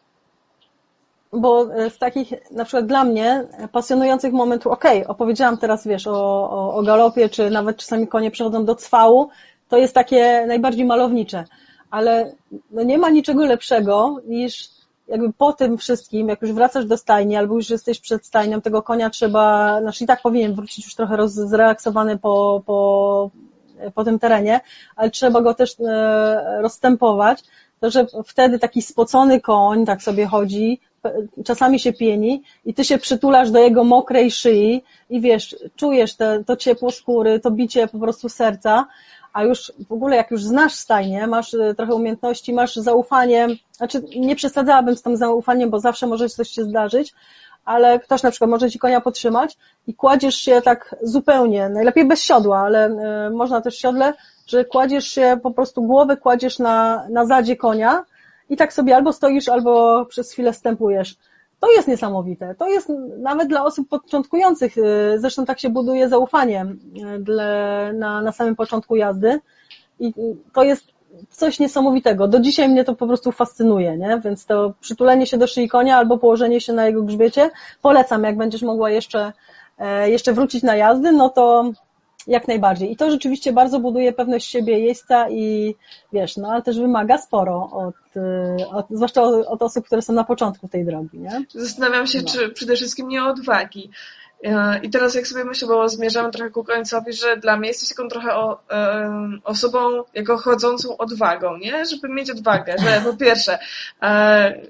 bo e, w takich, na przykład dla mnie, pasjonujących momentów, okej, okay, opowiedziałam teraz, wiesz, o, o, o galopie, czy nawet czasami konie przechodzą do cwału, to jest takie najbardziej malownicze, ale no nie ma niczego lepszego niż jakby po tym wszystkim, jak już wracasz do stajni, albo już jesteś przed stajnią, tego konia trzeba, znaczy i tak powinien wrócić już trochę roz, zrelaksowany po, po, po tym terenie, ale trzeba go też e, rozstępować, to że wtedy taki spocony koń tak sobie chodzi, czasami się pieni i ty się przytulasz do jego mokrej szyi i wiesz, czujesz te, to ciepło skóry, to bicie po prostu serca, a już w ogóle jak już znasz stajnię, masz e, trochę umiejętności, masz zaufanie, znaczy nie przesadzałabym z tym zaufaniem, bo zawsze może coś się zdarzyć, ale ktoś na przykład może ci konia potrzymać i kładziesz się tak zupełnie, najlepiej bez siodła, ale e, można też siodle, że kładziesz się, po prostu głowę kładziesz na, na zadzie konia i tak sobie albo stoisz, albo przez chwilę stępujesz. To jest niesamowite. To jest nawet dla osób początkujących, y, zresztą tak się buduje zaufanie y, na, na samym początku jazdy i to jest coś niesamowitego. Do dzisiaj mnie to po prostu fascynuje, nie? Więc to przytulenie się do szyi konia albo położenie się na jego grzbiecie polecam, jak będziesz mogła jeszcze, e, jeszcze wrócić na jazdy, no to jak najbardziej. I to rzeczywiście bardzo buduje pewność siebie jeźdźca i wiesz, no ale też wymaga sporo od, y, od zwłaszcza od, od, osób, które są na początku tej drogi, nie? Zastanawiam się, no. czy przede wszystkim nie odwagi. E, I teraz jak sobie myślę, bo zmierzamy trochę ku końcowi, że dla mnie jesteś taką trochę o, osobą jako chodzącą odwagą, nie? Żeby mieć odwagę, że po pierwsze e,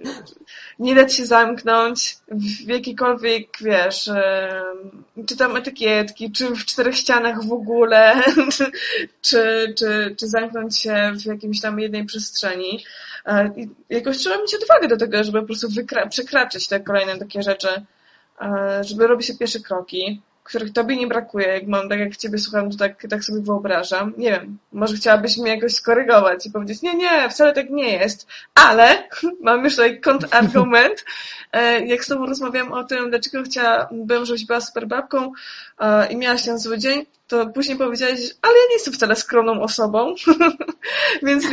nie dać się zamknąć w jakikolwiek, wiesz, e, czy tam etykietki, czy w czterech ścianach w ogóle, czy, czy, czy zamknąć się w jakimś tam jednej przestrzeni. E, I jakoś trzeba mieć odwagę do tego, żeby po prostu przekraczać te kolejne takie rzeczy żeby robić się pierwsze kroki, których tobie nie brakuje, jak mam, tak jak ciebie słucham, to tak, tak sobie wyobrażam. Nie wiem, może chciałabyś mnie jakoś skorygować i powiedzieć, nie, nie, wcale tak nie jest, ale mam już tutaj kontrargument. E, jak z tobą rozmawiam o tym, dlaczego chciałabym, żebyś była super babką e, i miałaś ten zły dzień, to później powiedziałeś, ale ja nie jestem wcale skromną osobą, więc,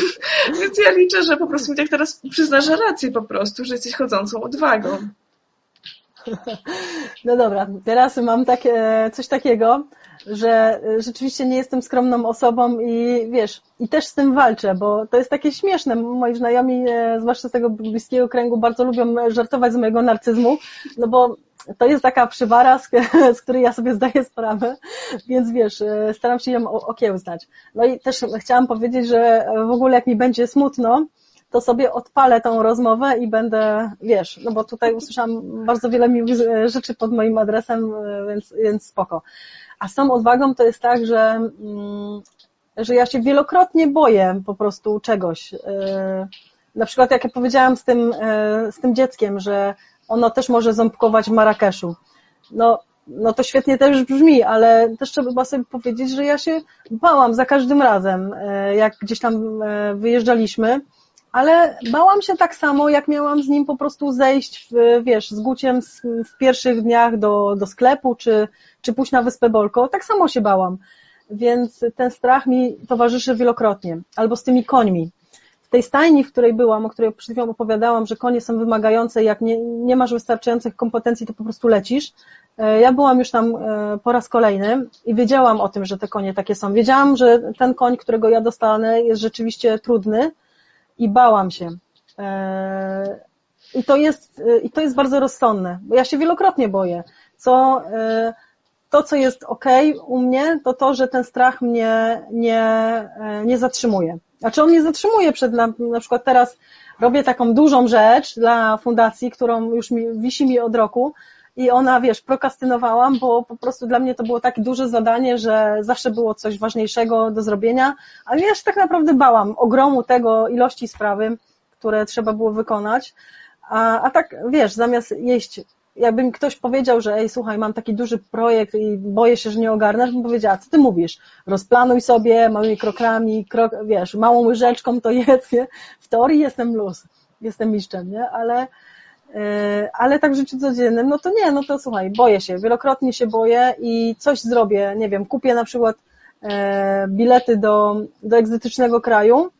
więc ja liczę, że po prostu mi tak teraz przyznasz rację po prostu, że jesteś chodzącą odwagą. No dobra, teraz mam takie, coś takiego, że rzeczywiście nie jestem skromną osobą i wiesz, i też z tym walczę, bo to jest takie śmieszne. Moi znajomi, e, zwłaszcza z tego bliskiego kręgu, bardzo lubią żartować z mojego narcyzmu, no bo to jest taka przywara, z, z której ja sobie zdaję sprawę, więc wiesz, e, staram się ją okiełznać. No i też chciałam powiedzieć, że w ogóle jak mi będzie smutno, to sobie odpalę tą rozmowę i będę, wiesz, no bo tutaj usłyszałam bardzo wiele miłych rzeczy pod moim adresem, więc, więc spoko. A z tą odwagą to jest tak, że, mm, że ja się wielokrotnie boję po prostu czegoś. Y, na przykład jak ja powiedziałam z tym, y, z tym dzieckiem, że ono też może ząbkować w Marrakeszu. No, no to świetnie też brzmi, ale też trzeba sobie powiedzieć, że ja się bałam za każdym razem, jak gdzieś tam wyjeżdżaliśmy, ale bałam się tak samo, jak miałam z nim po prostu zejść, w, wiesz, z Guciem w pierwszych dniach do, do sklepu, czy, czy pójść na Wyspę Bolko, tak samo się bałam. Więc ten strach mi towarzyszy wielokrotnie. Albo z tymi końmi. w tej stajni, w której byłam, o której przed chwilą opowiadałam, że konie są wymagające, jak nie, nie masz wystarczających kompetencji, to po prostu lecisz. E, ja byłam już tam e, po raz kolejny i wiedziałam o tym, że te konie takie są. Wiedziałam, że ten koń, którego ja dostanę, jest rzeczywiście trudny i bałam się. E, I to jest, i to jest bardzo rozsądne, bo ja się wielokrotnie boję. Co, to, co jest ok u mnie, to to, że ten strach mnie nie, nie zatrzymuje. Znaczy on mnie zatrzymuje przed, na, na przykład teraz robię taką dużą rzecz dla fundacji, którą już mi, wisi mi od roku, i ona, wiesz, prokastynowałam, bo po prostu dla mnie to było takie duże zadanie, że zawsze było coś ważniejszego do zrobienia, ale ja się tak naprawdę bałam ogromu tego ilości sprawy, które trzeba było wykonać, a, a tak, wiesz, zamiast jeść jakby mi ktoś powiedział, że ej, słuchaj, mam taki duży projekt i boję się, że nie ogarnę, bym powiedziała, co ty mówisz? Rozplanuj sobie małymi krokami, krok, wiesz, małą łyżeczką to jedz, nie? W teorii jestem luz, jestem mistrzem, nie? Ale, ale tak w życiu codziennym, no to nie, no to słuchaj, boję się, wielokrotnie się boję i coś zrobię, nie wiem, kupię na przykład e, bilety do, do egzotycznego kraju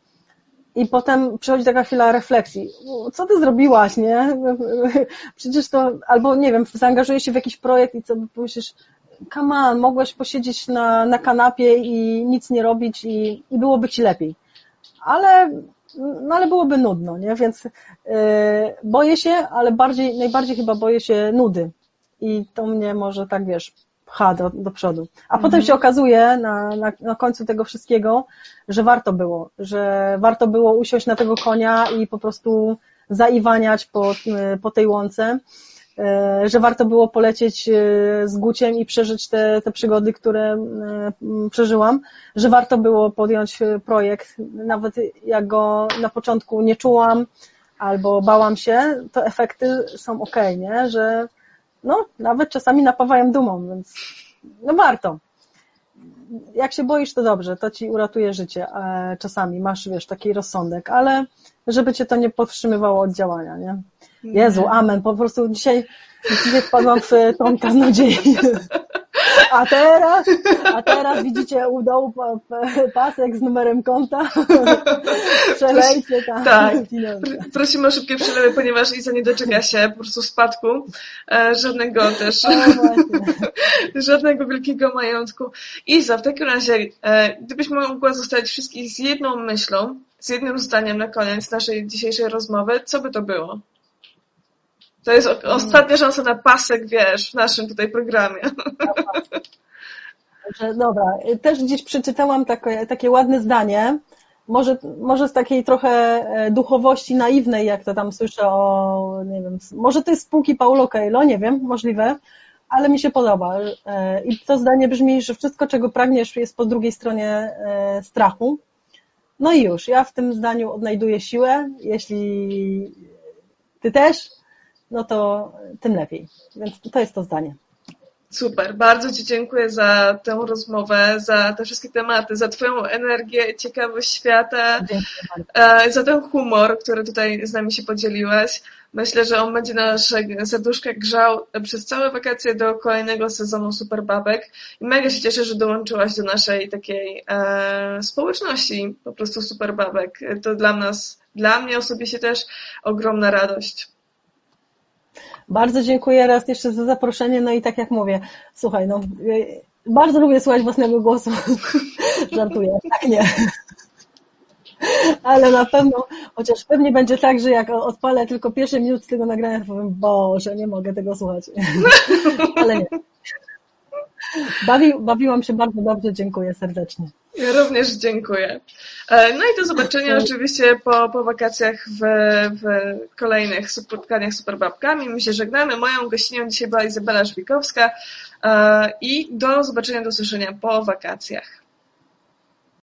i potem przychodzi taka chwila refleksji. Co ty zrobiłaś, nie? Przecież to, albo nie wiem, zaangażuję się w jakiś projekt i co myślisz, come on, mogłaś posiedzieć na, na kanapie i nic nie robić i, i byłoby ci lepiej. Ale no ale byłoby nudno, nie? Więc yy, boję się, ale bardziej, najbardziej chyba boję się nudy. I to mnie może tak, wiesz, pcha do, do przodu. A mhm. potem się okazuje na, na, na końcu tego wszystkiego, że warto było, że warto było usiąść na tego konia i po prostu zaiwaniać po, po tej łące że warto było polecieć e, z Guciem i przeżyć te, te przygody, które e, przeżyłam, że warto było podjąć projekt, nawet jak go na początku nie czułam albo bałam się, to efekty są ok, nie? Że no, nawet czasami napawają dumą, więc no warto. Jak się boisz, to dobrze, to ci uratuje życie. Czasami masz, wiesz, taki rozsądek, ale żeby cię to nie powstrzymywało od działania, nie? Jezu, amen. Po prostu dzisiaj, dzisiaj wpadłam w tą kaznodzieję. A teraz, a teraz widzicie u dołu pasek z numerem konta. Przelejcie tam. Tak. Prosimy o szybkie przelewy, ponieważ Iza nie doczeka się po prostu spadku. E, żadnego też. Żadnego wielkiego majątku. Iza, w takim razie, e, gdybyś mogła zostawić wszystkich z jedną myślą, z jednym zdaniem na koniec naszej dzisiejszej rozmowy, co by to było? To jest mm. ostatnia szansa na pasek, wiesz, w naszym tutaj programie. Dobra, też gdzieś przeczytałam takie, takie ładne zdanie, może, może z takiej trochę e, duchowości naiwnej, jak to tam słyszę o, nie wiem, może to jest spółki Paulo Coelho, nie wiem, możliwe, ale mi się podoba. E, I to zdanie brzmi, że wszystko, czego pragniesz, jest po drugiej stronie e, strachu. No i już, ja w tym zdaniu odnajduję siłę, jeśli ty też, no to tym lepiej. Więc to jest to zdanie. Super, bardzo Ci dziękuję za tę rozmowę, za te wszystkie tematy, za Twoją energię, ciekawość świata, e, za ten humor, który tutaj z nami się podzieliłaś. Myślę, że on będzie nasze serduszka grzał przez całe wakacje do kolejnego sezonu Super Babek i mega się cieszę, że dołączyłaś do naszej takiej e, społeczności po prostu Super Babek. To dla nas, dla mnie osobiście też ogromna radość. Bardzo dziękuję raz jeszcze za zaproszenie. No i tak jak mówię, słuchaj, no bardzo lubię słuchać własnego głosu. Żartuję, tak nie. Ale na pewno, chociaż pewnie będzie tak, że jak odpalę tylko pierwsze minuty tego nagrania, to powiem, Boże, nie mogę tego słuchać. Ale nie. Bawi, bawiłam się bardzo dobrze, dziękuję serdecznie. Ja również dziękuję. E, no i do zobaczenia oczywiście po, po wakacjach w, w kolejnych spotkaniach z Superbabkami. My się żegnamy. Moją gościnią dzisiaj była Izabela Żwikowska e, i do zobaczenia, do usłyszenia po wakacjach.